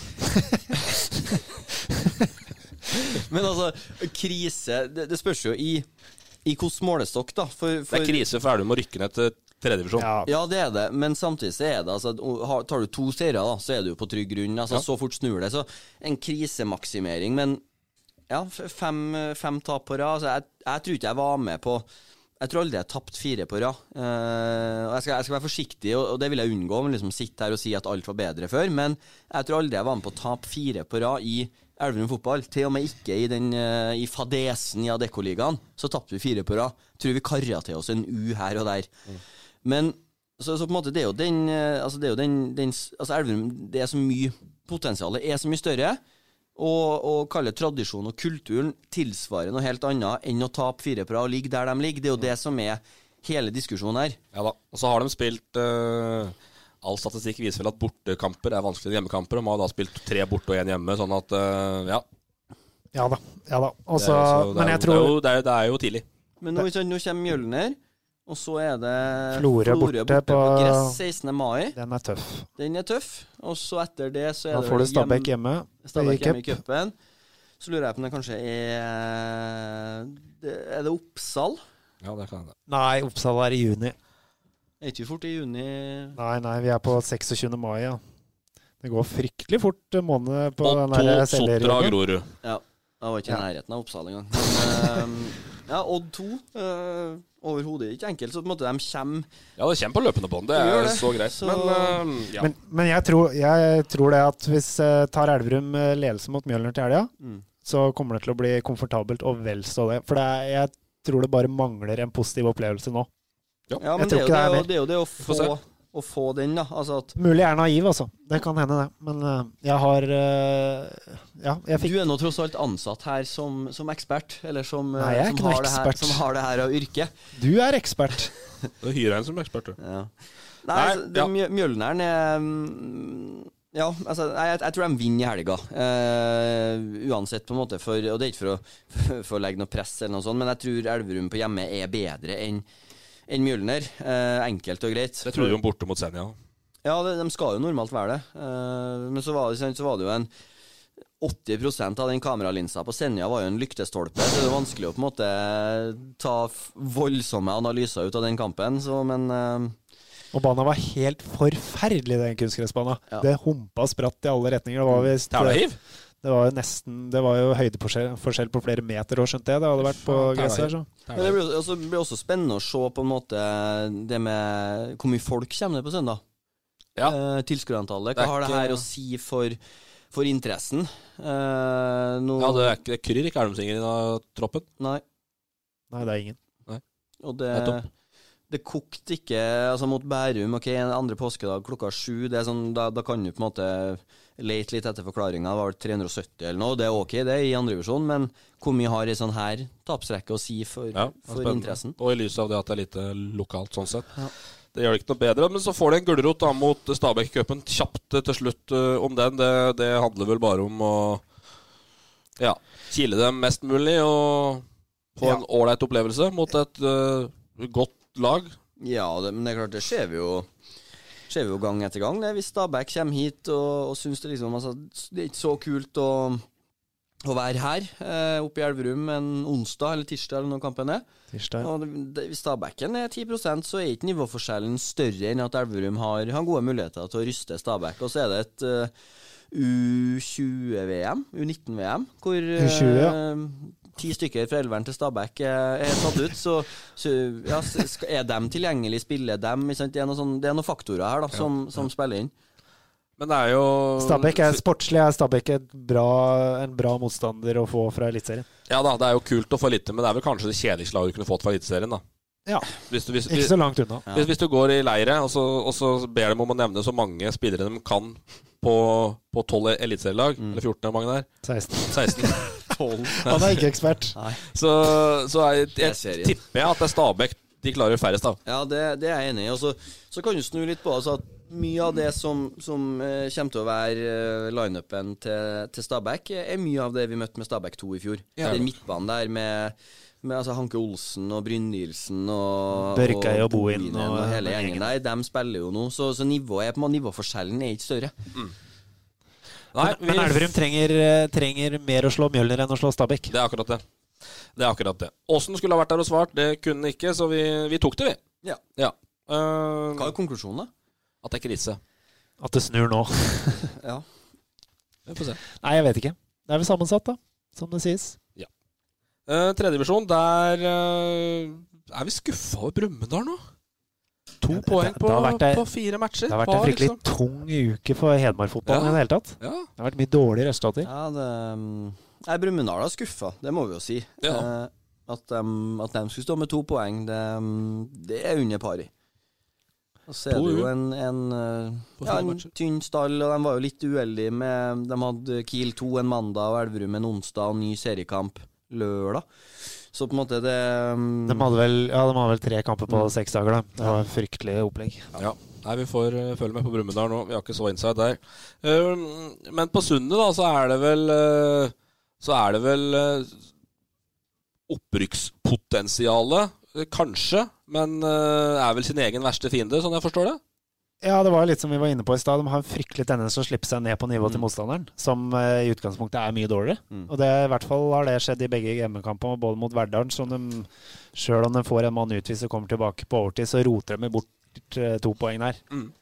Men altså, krise Det, det spørs jo i, i hvilken målestokk, da. For, Det er krise for Elverum å rykke ned til tredjedivisjon. Ja, Ja, det er det, men samtidig så er det altså, Tar du to seire, da, så er du på trygg grunn. Altså, Ja. Så fort snur det. Så en krisemaksimering, men ja, fem, fem tap på rad. Altså, jeg, jeg tror ikke jeg var med på Jeg tror aldri jeg har tapt fire på rad. Uh, jeg skal, jeg skal være forsiktig, og, og det vil jeg unngå. men Liksom sitte her og si at alt var bedre før. Men jeg tror aldri jeg var med på å tape fire på rad i Elverum fotball. Til og med ikke i, den, uh, i fadesen i Adeccoligaen. Så tapte vi fire på rad. Tror vi karra til oss en U her og der. Men så, så på en måte, det er jo den eh, Altså, det er jo den, den Altså, Elverum, det er så mye Potensialet er så mye større. Og, og kalle tradisjonen og kulturen tilsvarer noe helt annet enn å tape fire på rad og ligge der de ligger. Det er jo det som er hele diskusjonen her. Ja da. Og så har de spilt uh All statistikk viser vel at bortekamper er vanskeligere enn hjemmekamper. De har da spilt tre borte og én hjemme, sånn at uh, ja. ja da. Ja da. Det er, så det men er, jeg jo- tror det, er jo, det, er, det er jo tidlig. Men nå, nå kommer Mjølner, og så er det Florø borte på- gress 16. mai. den er tøff. Den er tøff. Og så etter det så er Da det får du Stabæk hjem- hjemme. Stabæk hjemme i cupen. Så lurer jeg på om det kanskje er det, Er det Oppsal? Ja, det kan det. Nei, Oppsal er i juni. Er ikke vi fort i juni? Nei, nei, vi er på 26. mai, ja. Det går fryktelig fort måned på Og den to der Sotra. Grorud. Ja. Jeg var ikke i nærheten av Oppsal engang. Men, ehm, ja, Odd 2. Uh, Overhodet ikke enkelt. Så på en måte de kommer Ja, det kommer på løpende bånd. Det er det. så greit. Så- Men uh, ja. Men, men jeg, tror, jeg tror det at hvis uh, tar Elverum eh, ledelse mot Mjølner til helga, Mm. så kommer det til å bli komfortabelt og vel så det. For det er, jeg tror det bare mangler en positiv opplevelse nå. Ja, men Jeg det tror er, det er det, er jo det å få. Å få den, da. Altså at Mulig jeg er naiv, altså. Det kan hende, det. Men uh, jeg har uh, Ja, jeg fikk Du er nå tross alt ansatt her som, som ekspert, eller som, eh, Nei, jeg er som, ikke har det her, som har det her av yrke. Du er ekspert. Da hyrer jeg en som ekspert, du. Ja. Nei, Nei, altså, ja. Mjølneren er mm, Ja, altså, jeg, jeg, jeg tror de vinner i helga. Uh, uansett, på en måte. For, og det er ikke for å, for å legge noe press, eller noe sånt, men jeg tror Elverum på hjemme er bedre enn enn Mjølner. Eh, enkelt og greit. Det trodde de borte mot Senja. Ja, de, de skal jo normalt være det. Eh, men så var, det, så var det jo en 80% av den kameralinsa på Senja var jo en lyktestolpe, så det er vanskelig å på en måte ta voldsomme analyser ut av den kampen. Så, men eh, Og banen var helt forferdelig, den kunstgressbanen. Ja. Det humpa og spratt i alle retninger. Det var visst Tælahiv? Det var jo nesten Det var jo høydeforskjell på flere meter òg, skjønte jeg. Det hadde vært på gresset her, så. Men det blir også, blir også spennende å se på en måte det med hvor mye folk kommer det på søndag. Ja. Eh, Tilskuerantallet. Det er Hva har det ikke- her å si for, for interessen? Eh, nå, Ja, det er ikke det kryr ikke Elmsinger i troppen. Nei. Nei, det er ingen. Og det, Nettopp. Det kokte ikke altså mot Bærum. Ok, andre påskedag klokka sju. Det er sånn, da, da kan du på en måte lete litt etter forklaringa. Det var vel 370 eller noe. Det er ok, det, er i andredivisjon, men hvor mye har ei sånn her tapsrekke å si for, Ja, for interessen? Og i lys av det at det er lite lokalt, sånn sett. Ja. Det gjør det ikke noe bedre. Men så får de en gulrot da mot Stabæk-cupen. Kjapt til slutt uh, om den. Det, det handler vel bare om å ja, kile dem mest mulig og få Ja. en ålreit opplevelse mot et uh, godt lag. Ja, det, men det er klart, det skjer vi jo skjer vi jo gang etter gang. Det, hvis Stabæk kommer hit og, og syns det liksom altså, Det er ikke så kult å, å være her eh, oppe i Elverum en onsdag eller tirsdag eller når kampen er. Tirsdag. Og det, det, hvis Stabæken er 10 så er ikke nivåforskjellen større enn at Elverum har, har gode muligheter til å ryste Stabæk. Og så er det et uh, U20-VM, U19-VM, hvor U20, ja. eh, ti stykker fra elveren til Stabæk er, er tatt ut. Så, så ja, er de tilgjengelig, spiller dem? sant? Det, er noen sånn, det er noen faktorer her da, som, som spiller inn. Men det er jo Stabæk er sportslig er Stabæk et bra, en bra motstander å få fra Eliteserien. Ja da, det er jo kult å få litt til, men det er vel kanskje det kjedeligste laget du kunne fått fra Eliteserien, da. Ja. Hvis du, hvis, Ikke så langt unna. Hvis, hvis du går i leire, og så, og så ber dem om å nevne så mange spillere de kan på, tolv 12 eliteserielag, Mm. eller 14, eller mange der 16. 16. 16, Han er ikke ekspert. så, så jeg, jeg, er jeg tipper jeg at det er Stabæk de klarer færrest av. Ja, det, det er jeg enig i. Og så, så kan du snu litt på altså at mye av det som, som uh, kommer til å være uh, lineupen til, til Stabæk, er mye av det vi møtte med Stabæk 2 i fjor. Ja. Den midtbanen der med, med altså Hanke Olsen og Brynildsen og Børkei og Bohin Bohinen og, og hele gjengen der. De spiller jo nå, så, så nivået er på nivåforskjellen er ikke større. Nei, Men, men Elverum trenger, eh, trenger mer å slå Mjølner enn å slå Stabæk. Det er akkurat det. Det er akkurat det. Åsen skulle ha vært der og svart, det kunne ikke, så vi, vi tok det, vi. Ja. Ja. Uh, Hva er konklusjonen, da? at det er krise. At det snur nå. Ja. Vi får se. Nei, jeg vet ikke. Det er vel sammensatt, da. Som det sies. Uh, Tredjevisjon, der uh, er vi skuffa over Brumunddal nå. To poeng på, det, på fire matcher. Det har vært en fryktelig liksom- tung uke for Hedmark-fotballen Ja. i det hele tatt. Ja. Det har vært mye dårlige resultater. Ja, det Nei, Brumunddal er skuffa, det må vi jo si. Ja. Eh, at, de, at de skulle stå med to poeng, det, um, det er under pari. Og så er det jo en, en, eh, ja, en tynn stall, og de var jo litt uheldige med De hadde Kiel 2 en mandag og Elverum en onsdag og ny seriekamp lørdag. Så på en måte det um, De hadde vel, ja, de hadde vel tre kamper på seks dager. da. Det var fryktelig opplegg. Ja. Nei, vi får uh, følge med på Brumunddal nå. Vi har ikke så inside der. Eh, men på Sundet, da, så er det vel uh, Så er det vel uh, opprykkspotensialet. eh, kanskje. Men eh, er vel sin egen verste fiende, sånn jeg forstår det? Ja, det var litt som vi var inne på i stad. De har en fryktelig tendens til å slippe seg ned på nivået til Mm. motstanderen, som eh, i utgangspunktet er mye dårligere. Mm. Og det i hvert fall har det skjedd i begge hjemmekampene, både mot Verdalen, som de sjøl om de får en mann utvist og kommer tilbake på overtid, så roter de bort eh, to poeng der. Mm.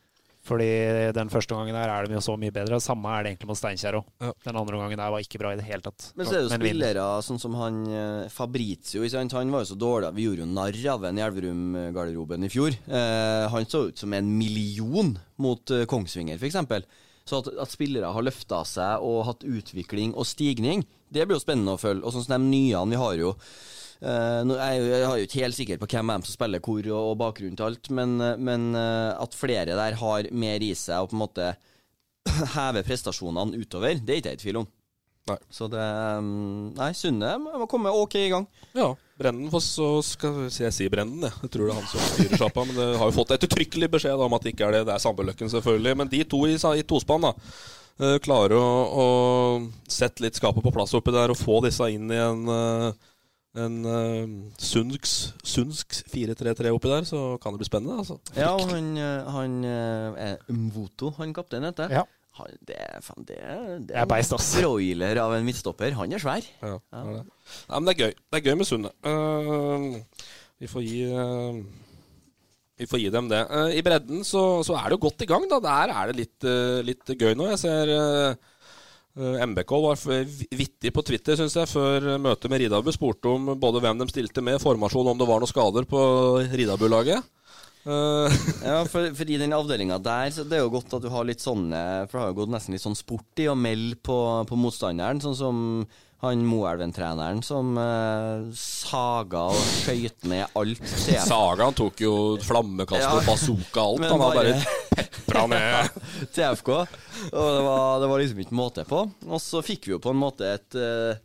Fordi den første gangen der er de jo så mye bedre. Samme er det egentlig mot Steinkjer òg. Ja. Den andre gangen der var ikke bra i det hele tatt. Men så er det jo spillere sånn som han eh, Fabrizio. Han var jo så dårlig. Vi gjorde jo narr av en i Elverum-garderoben i fjor. Eh, han så ut som en million mot eh, Kongsvinger, f.eks. Så at, at spillere har løfta seg og hatt utvikling og stigning, det blir jo spennende å følge. Og sånn som de nye vi har jo jeg, jo- er jo ikke helt sikker på hvem som spiller hvor og, bakgrunnen til alt, men, eh, men eh, at flere der har mer i seg og på en måte hever prestasjonene utover, det er ikke jeg i tvil om. Nei. Så det um, Nei, Sunne må komme ok i gang. Ja. Brennen, får så skal jeg si, Brennen Brenden, jeg. Jeg tror det er han som styrer sjappa. Men det har jo fått ettertrykkelig beskjed om at det ikke er det. Det er Sandbøløkken, selvfølgelig. Men de to i, i tospann, da. eh, klarer å, å sette litt skapet på plass oppi der og få disse inn i en eh, en uh, Sundsk, Sundsk 4-3-3 oppi der, så kan det bli spennende. altså. Ja, og han, eh, han eh, er Mvoto, han kapteinen heter. Ja. Han, det, faen, det, det er beist, ass. broiler av en midtstopper. Han er svær. Ja, det er det. Nei, men det er gøy. Det er gøy med Sunne. Uh, vi får gi uh, Vi får gi dem det. Uh, I bredden så, så er det jo godt i gang, da. Der er det litt, eh, litt gøy nå. Jeg ser uh, MBK var vittig på Twitter, syns jeg, før møtet med Ridabu. Spurte om både hvem de stilte med, formasjon, om det var noen skader på Ridabu-laget. Eh, Ja, for, for i den avdelinga der, så det er jo godt at du har litt sånne For det har jo gått nesten litt sånn sport i å melde på, på motstanderen, sånn som han Moelven-treneren som eh, saga og skøyt ned alt. Saga han tok jo flammekast og Ja. bazooka alt. Men Han har bare pepra ned. TFK. Og det var, det var liksom ikke måte på. Og så fikk vi jo på en måte et eh,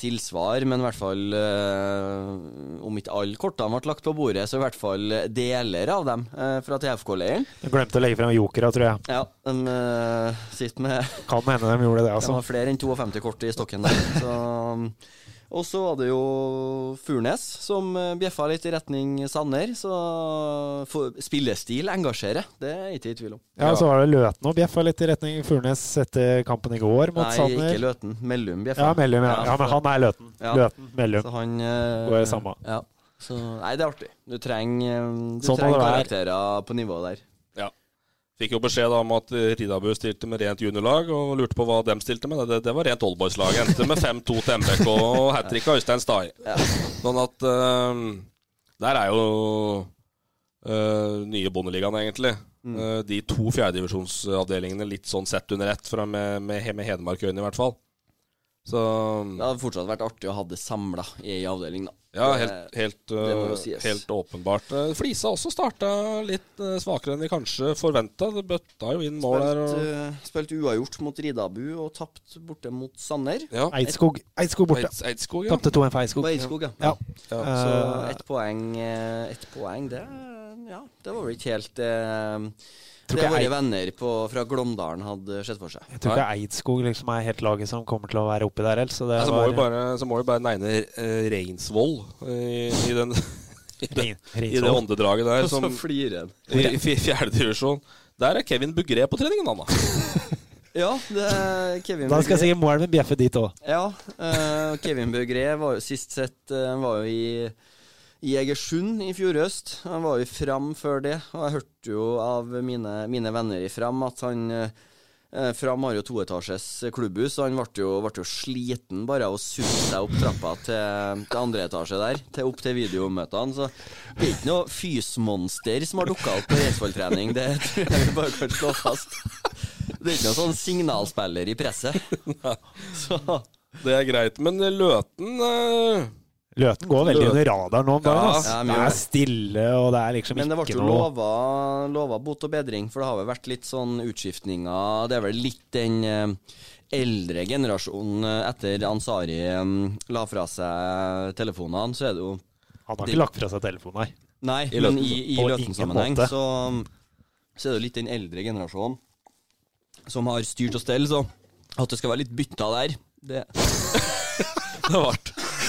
tilsvar, men i hvert fall eh, Om ikke alle kortene ble lagt på bordet, så i hvert fall deler av dem eh, fra TFK-leiren. De glemte å legge frem jokera, tror jeg. Ja, de eh, sitter med Kan hende de gjorde det, De altså. har flere enn 52 kort i stokken der. Så, og så var det jo Furnes som eh, bjeffa litt i retning Sanner. Så for, spillestil engasjerer, det er jeg ikke i tvil om. Ja, Så var det Løten og bjeffa litt i retning Furnes etter kampen i går mot Nei, Sanner. ikke Løten. Mellum bjeffa. Ja, Mellum, ja. ja. Men han er Løten. Ja. Løten, Mellum. Så han eh, Går det samme. Ja. Så, nei, det er artig. Du trenger, eh, du Sånn trenger karakterer på nivået der. Fikk jo beskjed da om at Ridabu stilte med rent juniorlag, og lurte på hva dem stilte med. Det, det var rent oldboys-lag. Endte med 5-2 til MBK og hat trick av Øystein Stai. Sånn at eh, Der er jo uh, nye Bondeligaen, egentlig. Eh, de to fjerdedivisjonsavdelingene litt sånn sett under ett, med, med, med Hedmark-øyne i hvert fall. Så Det hadde fortsatt vært artig å ha det samla i ei avdeling, da. ja, helt, helt, uh, helt åpenbart. Eh, Flisa også starta litt eh, svakere enn vi kanskje forventa. Det bøtta jo inn mål der. Og, spilt uavgjort mot Ridabu og tapt borte mot Sanner. ja. Eidskog, Eidskog borte. Eids- Eidskog, ja. Tapte 2-1 for Eidskog. Eidskog, ja. Ja. Ja, Så ett poeng, et poeng det, ja, det var vel ikke helt tror det ikke våre Eid- venner på, fra Glåmdalen hadde sett for seg. Jeg tror ikke Eidskog liksom er helt laget som kommer til å være oppi der helt. Så det Ja, så, må vi var bare, så må vi bare negne uh, Reinsvoll i, i, den, i, det, i det åndedraget der. Som. I, fjerdedivisjon. fjerde divisjon. Der er Kevin Bugré på treningen, han da. Ja, det er Kevin Da skal sikkert Moelven bjeffe dit òg. Ja, uh, Kevin Bugré var jo sist sett uh, var jo i, i Egersund i fjor høst. Han var jo i Fram før det, og jeg hørte jo av mine, mine venner i Fram at han eh, Fram har jo toetasjes klubbhus, og han ble jo, ble jo sliten bare av å sutte seg opp trappa til, til andre etasje der, til opp til videomøtene. Så det er ikke noe fysmonster som har dukka opp på Reinsvoll-trening, det tror jeg bare kan slå fast. Det er ikke noen sånn signalspiller i presset. Så Det er greit. Men Løten eh, Løten går veldig under radaren nå om dagen. Ja, ass. ja, det er stille, og det er liksom ikke noe Men det ble jo lova, lova bot og bedring, for det har vel vært litt sånn utskiftninger. Det er vel litt den eh, eldre generasjonen eh, etter Ansari eh, la fra seg telefonene, så er det jo Han har ikke lagt fra seg telefonen, nei. Nei, I men i, i Løten-sammenheng så, så er det jo litt den eldre generasjonen som har styrt og stell, så at det skal være litt bytta der, det det har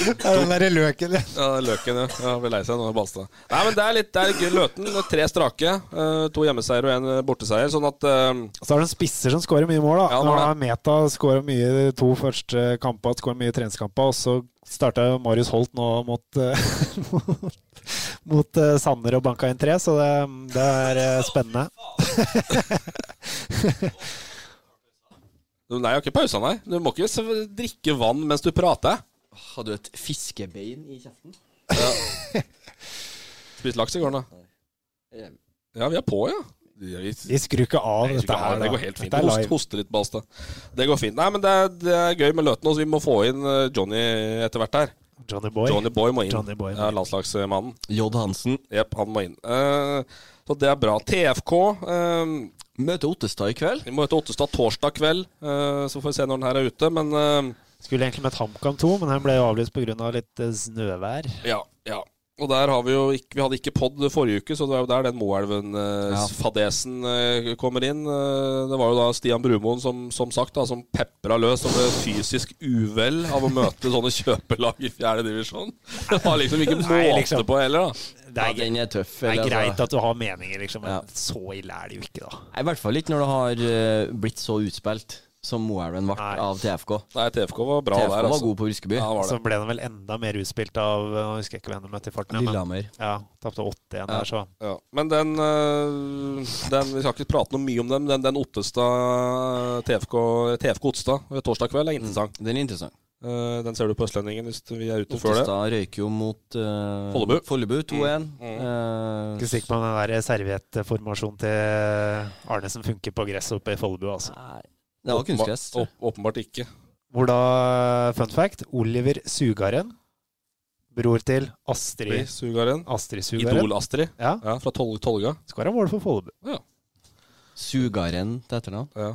vært Den derre løken, ja. Ja, Løken, ja. ja blir lei seg nå, Balstad. Nei, men det er litt det er gøy. Løten. er Tre strake. eh, to hjemmeseier og én borteseier. Sånn at uh... Så er det en spisser som skårer mye mål. da Ja, Nå det var Meta skårer mye de to første kampene, skårer mye treningskamper. Og så starta Marius Holt nå mot eh, Mot eh, Sanner og banka inn tre, så det, det er eh, spennende. Nei, jeg har ikke pausa, nei. Du må ikke drikke vann mens du prater. Hadde du et fiskebein i kjeften? Spist laks i går, da. Ja, vi er på, ja. Vi, Vi skrur ikke av Nei, dette her. det går helt fint. Er Hoste, litt, Balstad. Det går fint. Nei, men det er, det er gøy med Løten. Også. Vi må få inn eh, Johnny etter hvert her. Johnny Boy. Johnny Boy må inn. Johnny Boy ja, landslagsmannen. J. Hansen. Jepp, han må inn. Uh, så det er bra. TFK uh, Møter Ottestad i kveld. Vi møter Ottestad torsdag kveld, Uh, så får vi se når den her er ute. Men eh, Skulle egentlig møtt HamKam 2, men den ble jo avlyst pga. Av litt eh, snøvær. ja, ja. Og der har vi jo ikke Vi hadde ikke pod forrige uke, så det er jo der den Ja. Moelven-fadesen kommer inn. Eh, det var jo da Stian Brumoen som, som sagt da, som pepra løs og ble fysisk uvel av å møte sånne kjøpelag i fjerde divisjon. Det var liksom ikke måte Nei, liksom. på heller, da. Det er, ja, den er tøff. det er eller, altså. greit at du har meninger, liksom, men Ja. så ille er det jo ikke, da. I hvert fall ikke når det har eh, blitt så utspilt som Moelven ble Nei. av TFK. Nei, TFK var bra TFK der, var altså. god på Briskeby. Ja, var Så ble den vel enda mer utspilt av Nå husker jeg ikke hvem de møtte i farten. ja, Lillehammer. Ja, tapte 8 igjen Ja. der, så Ja. Men den, eh, den Vi skal ikke prate noe mye om den. Den, den Ottestad TFK, TFK Ottestad torsdag kveld er interessant. Den er interessant. Eh, den ser du på Østlendingen hvis vi er ute før det. Ottestad røyker jo mot uh, Follebu. Follebu 2-1. Mm. Eh, Ikke sikker på om den der serviettformasjonen til Arne som funker på gresset oppe i Follebu, altså. Nei, det var kunstgress. åpenbart ikke. Hvor da, fun fact, Oliver Sugaren, bror til Astrid Sugaren. Astrid Sugaren, Idol-Astrid. ja, Ja, fra Tol Tolga. skåra mål for Follebu. Sugaren til etternavn. Ja.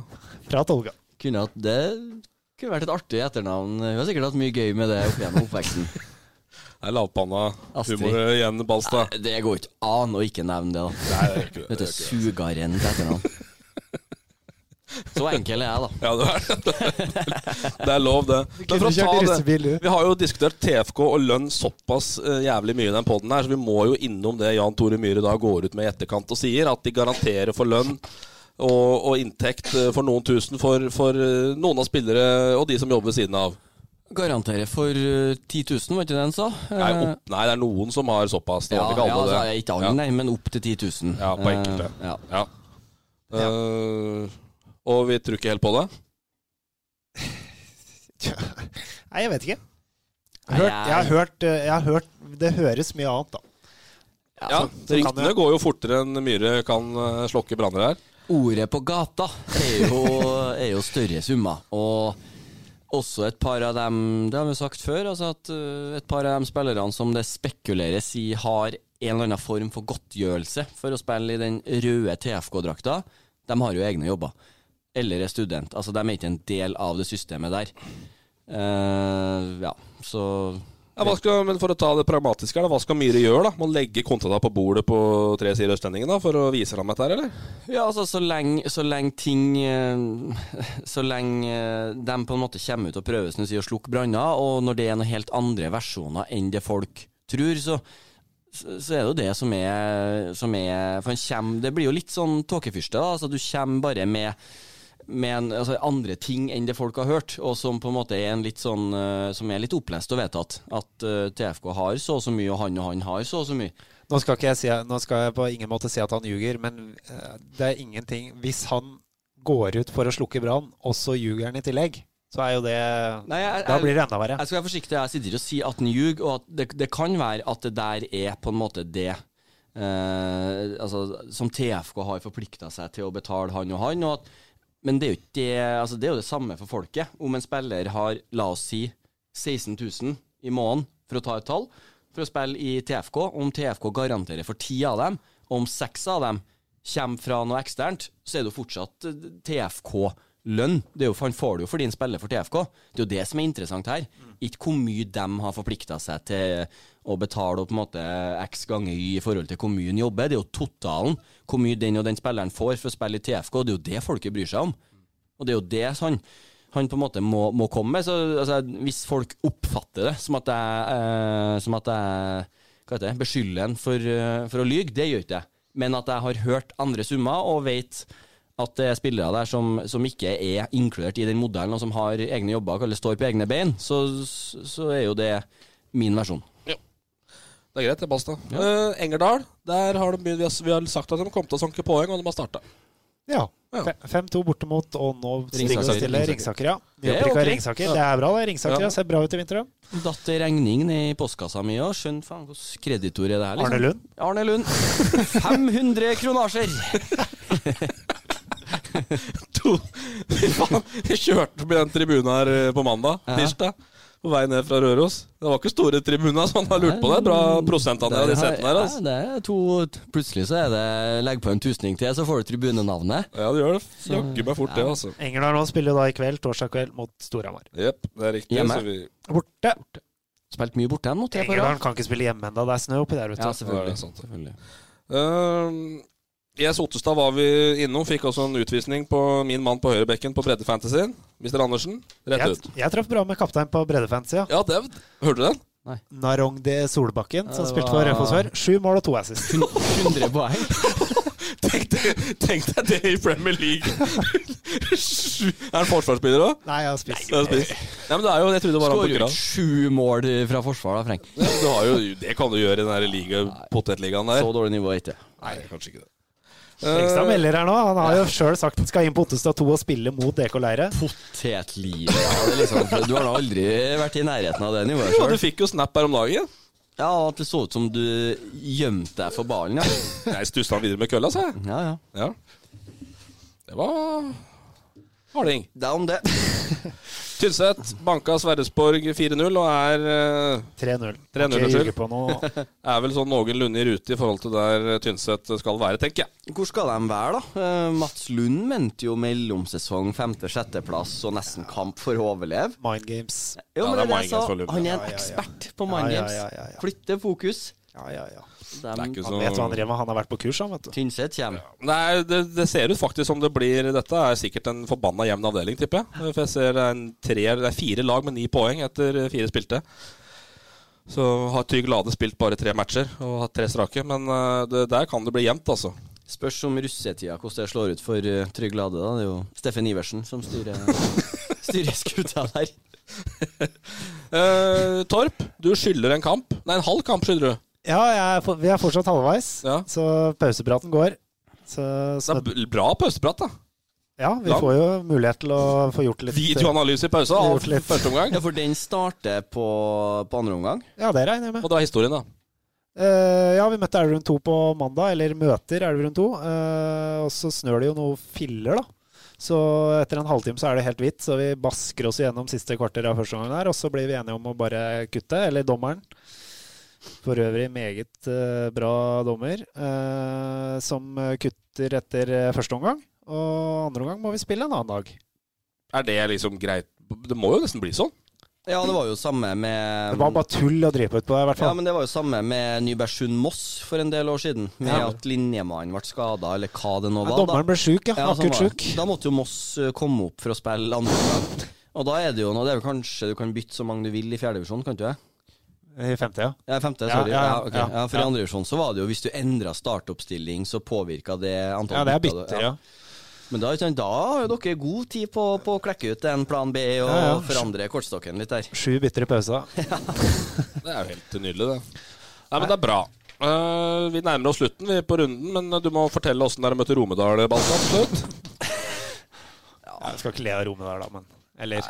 Fra Tolga. Kunne hatt det kunne vært et artig etternavn. Hun har sikkert hatt mye gøy med det opp gjennom oppveksten. Det er lavpanna humor igjen, Balstad. Det går ikke an å ikke nevne det, da. Nei, det er ikke det er ikke. Sugaren til etternavn. Så enkel er jeg, da. Ja, det er det. er lov, det. Men for å ta det Vi har jo diskutert TFK og lønn såpass eh, jævlig mye i den poden her, så vi må jo innom det Jan Tore Myhre da går ut med i etterkant og sier, at de garanterer for lønn og, og inntekt eh, for noen tusen for, for eh, noen av spillere og de som jobber ved siden av. Garanterer for eh, 10 000, var ikke det han sa? Nei, opp, nei, det er noen som har såpass. Det ja, ikke ikke ja, altså, det. ikke alle, nei, men opp til 10 000. Ja, på enkelte. Ja. Ja. Eh, og vi tror ikke helt på det. Nei, jeg vet ikke. Jeg har, hørt, jeg- har hørt, eh, jeg har hørt Det høres mye annet, da. Ja, så kan Ryktene går jo fortere enn Myhre kan eh, slokke branner her. Ordet på gata er jo, er jo større summer. Og også et par av dem Det har vi sagt før, altså at uh, et par av de spillerne som det spekuleres i har en eller annen form for godtgjørelse for å spille i den røde TFK-drakta, de har jo egne jobber. Eller er student. Altså, de er ikke en del av det systemet der. Uh, ja, så Ja, skal, men for å ta det pragmatiske, her, da, hva skal Myhre gjøre? da? Må legge kontrata på bordet på tre sider Østlendingen da, for å vise fram dette her, eller? Ja, altså så lenge, så lenge ting eh, Så lenge eh, de på en måte kommer ut og prøver som du sier, å slukke branner, og når det er noen helt andre versjoner enn det folk tror, så, så er det jo det som er, som er For han kommer Det blir jo litt sånn tåkefyrste, da. Altså, du kommer bare med med en, altså, andre ting enn det folk har hørt, og som på en måte er en litt sånn eh, Som er litt opplest og vedtatt. At uh, TFK har så og så mye, og han og han har så og så mye. Nå skal, ikke jeg si, nå skal jeg på ingen måte si at han ljuger, men eh, det er ingenting Hvis han går ut for å slukke brann, og så ljuger han i tillegg, så er jo det Nei, jeg- Da blir det enda verre. Jeg skal være forsiktig, jeg sitter og sier at han ljuger, og at det, det kan være at det der er på en måte det eh, altså, som TFK har forplikta seg til å betale han og han. Og at, men det er, det, altså, det er jo det samme for folket. Om en spiller har, la oss si, 16 000 i måneden, for å ta et tall, for å spille i TFK, om TFK garanterer for ti av dem, og om seks av dem kommer fra noe eksternt, så er det jo fortsatt eh, TFK-lønn. Det er jo, Han får det jo fordi han spiller for TFK. Det er jo det som er interessant her. Ikke hvor mye de har forplikta seg til å betale på en måte x ganger y i forhold til hvor mye han jobber. Det er jo totalen. Hvor mye den og den spilleren får for å spille i TFK. Det er jo det folket bryr seg om. Og det er jo det han, han på en måte må, må komme med. Så altså, Hvis folk oppfatter det som at jeg, eh, som at jeg hva heter det, beskylder en for, eh, for å lyge, det gjør ikke jeg. Men at jeg har hørt andre summer og vet at det er spillere der som, som ikke er inkludert i den modellen, og som har egne jobber eller står på egne bein, så, så er jo det min versjon. Ja. Det er greit, det, Basta. Eh, Engerdal, der har de, vi har, vi har sagt at de kom til å sanke poeng, og de har starta. Ja. Ja. 5-2 borte mot og nå Ringsaker. stille. Ringsaker. Ja. Det er Nyopprykka. Ringsaker. Det er bra, det. Ringsaker Ja. ser bra ut i vinter. da. Datt regningen regning i postkassa mi òg. Skjønn faen hvilken kreditor er det her, liksom. Arne Lund. Arne Lund. 500 kronasjer! To faen, jeg kjørte forbi den tribunen her eh, på mandag, Ja. tirsdag. På vei ned fra Røros. Det var ikke store tribuner, så han har lurt på det. Bra prosentandel av de setene her. Altså. Ja, det er to Plutselig så er det Legg på en tusning til, så får du tribunenavnet. Ja, det gjør det. Jaggu meg fort, det, altså. Engerdal nå spiller da i kveld, torsdag kveld, mot Storhamar. Jepp, det er riktig. Hjemme. Så vi, Borte. Spilt mye borte mot TFK. Engerdal kan ikke spille hjemme ennå, det er snø oppi der, vet du. Ja, selvfølgelig. Ja, det er sant. selvfølgelig. Uh, Jes Ottestad var vi innom. Fikk også en utvisning på min mann på høyrebekken på breddefantasyen. Mr. Andersen. Rett Jeg, ut. jeg traff bra med kaptein på breddefantasy. Ja. Ja, det Hørte du den? Narong de Solbakken, som var... spilte for Raufoss før. Sju mål og to assist. 100 poeng. Tenk deg, det i Premier League! Er han forsvarsspiller òg? Nei, jeg har spist. Nei, men det er jo Jeg trodde det var han sju mål fra forsvar, da, Frenk. Ja, jo, det kan du gjøre i den liga, potetligaen der. Så dårlig nivå er ikke det. Nei, kanskje ikke det. Hengstad Eh, melder her nå. Han har jo sjøl sagt han skal inn på Ottestad 2 og spille mot DK Leire. Potetlivet. Ja, det er liksom, du har da aldri vært i nærheten av det nivået sjøl. du fikk jo snap her om dagen. Ja, at det så ut som du gjemte deg for ballen, ja. Jeg stussa videre med kølla, sa jeg. Ja, ja. Ja. Det var harding. Det er om det. Tynset banka Sverresborg 4-0 og er, eh, 3-0. 3-0, unnskyld. ljuge på noe. er vel sånn noenlunde i rute i forhold til der Tynset skal være, tenker jeg. Hvor skal de være, da? Eh, Mats Lund mente jo mellomsesong, femte-sjetteplass og nesten kamp for å overleve. Mind games. Jo, men det er det er det jeg sa. Han er en ja, ja. ekspert på Ja, mind games. ja, ja, ja. Flytte fokus. Ja, ja, ja. De, Det er ikke så Han vet hva han driver med. Han har vært på kurs, han, vet du. Tynset kommer. Nei, det, det ser ut faktisk som det blir Dette er sikkert en forbanna jevn avdeling, tipper jeg. For jeg ser er, tre, det er fire lag med ni poeng etter fire spilte. Så har Trygg Lade spilt bare tre matcher og hatt tre strake. Men eh, det, der kan det bli jevnt, altså. Spørs om russetida hvordan det slår ut for uh, Trygg Lade. da Det er jo Steffen Iversen som styrer, styrer skuta der. uh, Torp, du skylder en kamp. Nei, en halv kamp skylder du. Ja, jeg er, for- vi er fortsatt halvveis, Ja. så pausepraten går. Så, Det er bra pauseprat, da. ja, vi lang. får jo mulighet til å få gjort litt Videoanalyse i pausa, Vi av gjort litt. første omgang. Ja, for den starter på, på andre omgang. Ja, det regner jeg med. Og det var historien, da. Eh, ja, vi møtte Elverum 2 på mandag, eller møter Elverum 2. eh, og så snør det jo noe filler, da. Så etter en halvtime så er det helt hvitt, så vi basker oss gjennom siste kvarter av første omgang der. Og så blir vi enige om å bare kutte, eller dommeren. For øvrig meget eh, bra dommer, eh, som kutter etter eh, første omgang. Og andre omgang må vi spille en annen dag. Er det liksom greit? Det må jo nesten bli sånn. Ja, det var jo samme med Det var bare tull å drive på utpå det, i hvert fall. Ja, men det var jo samme med Nybergsund-Moss for en del år siden. Med Ja. at linjemannen ble skada, eller hva det nå Ja, var. dommeren ble sjuk, ja. Ja, Akutt sjuk. Da måtte jo Moss komme opp for å spille andre gang. Og da er det jo noe Det er jo kanskje du kan bytte så mange du vil i fjerdedivisjon, kan du det? I femte, ja. Ja, femte, sorry. Ja, ja, ja, ja. ja, For i andre divisjon så var det jo hvis du endra startoppstilling, så påvirka det antallet Ja, det er bitter, ja. Men da, da har jo dere god tid på, på å klekke ut en plan B og Ja, ja. forandre kortstokken litt der. Sju bitter i pausa. Det er jo helt nydelig, det. Nei, men det er bra. Uh, vi nærmer oss slutten vi på runden, men du må fortelle åssen dere møtte Romedal, Balstad, Slutt. slutt. Jeg skal ikke le av Romedal, da, men Eller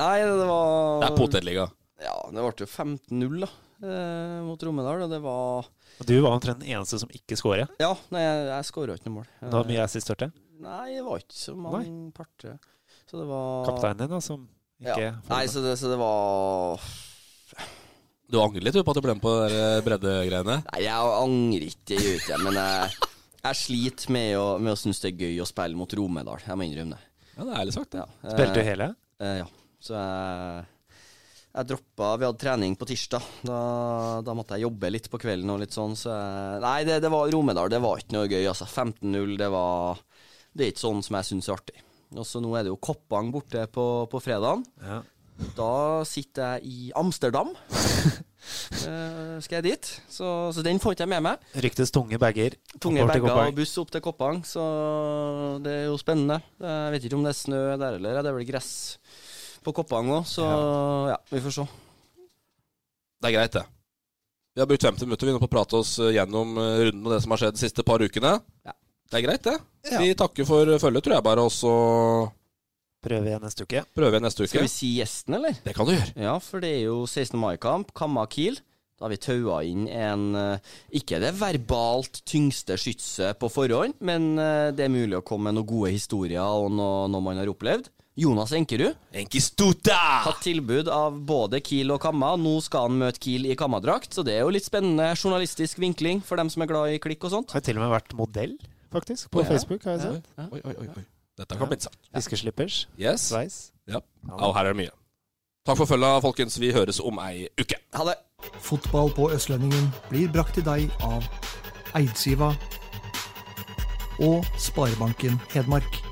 Nei, det var Det er potetliga. Ja, det ble jo 15-0 da eh, mot Romedal, og det var Og Du var omtrent den eneste som ikke skåra? Ja, nei, jeg, jeg skåra ikke noe mål. Det var mye assist, hørte jeg. Nei, det var ikke så mange parter. Så det var Kapteinen din, da, som ikke ja. Nei, så det, så det var Du angrer litt du, på at du ble med på det der breddegreiene? Nei, jeg angrer ikke, det gjør ikke det. men jeg, jeg sliter med å, med å synes det er gøy å spille mot Romedal. Jeg må innrømme det. Ja, det er ærlig sagt. Ja. Spilte du hele? Eh, ja. Så jeg, jeg droppa Vi hadde trening på tirsdag. Da, da måtte jeg jobbe litt på kvelden og litt sånn, så jeg Nei, det, det var Romedal. Det var ikke noe gøy, altså. 15-0, det var Det er ikke sånn som jeg syns er artig. Og så nå er det jo Koppang borte på, på fredagen. Ja. Da sitter jeg i Amsterdam. Uh, skal jeg dit? Så, så den får ikke jeg med meg. Ryktes tunge bager. Tunge bager og buss opp til Koppang, så det er jo spennende. Jeg vet ikke om det er snø der eller, det er vel gress på koppene òg, så ja. vi får se. Det er greit, det. Vi har brukt 50 minutter vi nå på å prate oss eh, gjennom eh, runden og det som har skjedd de siste par ukene. Ja. Det er greit, det. Ja. Vi takker for følget, tror jeg bare, og så Prøver igjen neste uke. prøver vi neste uke. Skal vi si gjesten, eller? Det kan du gjøre. Ja, for det er jo 16. mai-kamp, Kamma Kiel. Da har vi taua inn en eh, Ikke det verbalt tyngste skytset på forhånd, men eh, det er mulig å komme med noen gode historier og noe, noe man har opplevd. Jonas Enkerud. Enkistuta! Hatt tilbud av både Kiel og Kamma. Nå skal han møte Kiel i Kamma-drakt, så det er jo litt spennende journalistisk vinkling for dem som er glad i klikk og sånt. Har til og med vært modell, faktisk, på ja. Facebook. har jeg sett. Oi, oi, oi, oi. Dette kan bli interessant. Fiskeslippers, Yes. sveis. Ja. Og her er det mye. Takk for følget, folkens. Vi høres om ei uke. Ha det! Fotball på Østlendingen blir brakt til deg av Eidsiva og Sparebanken Hedmark.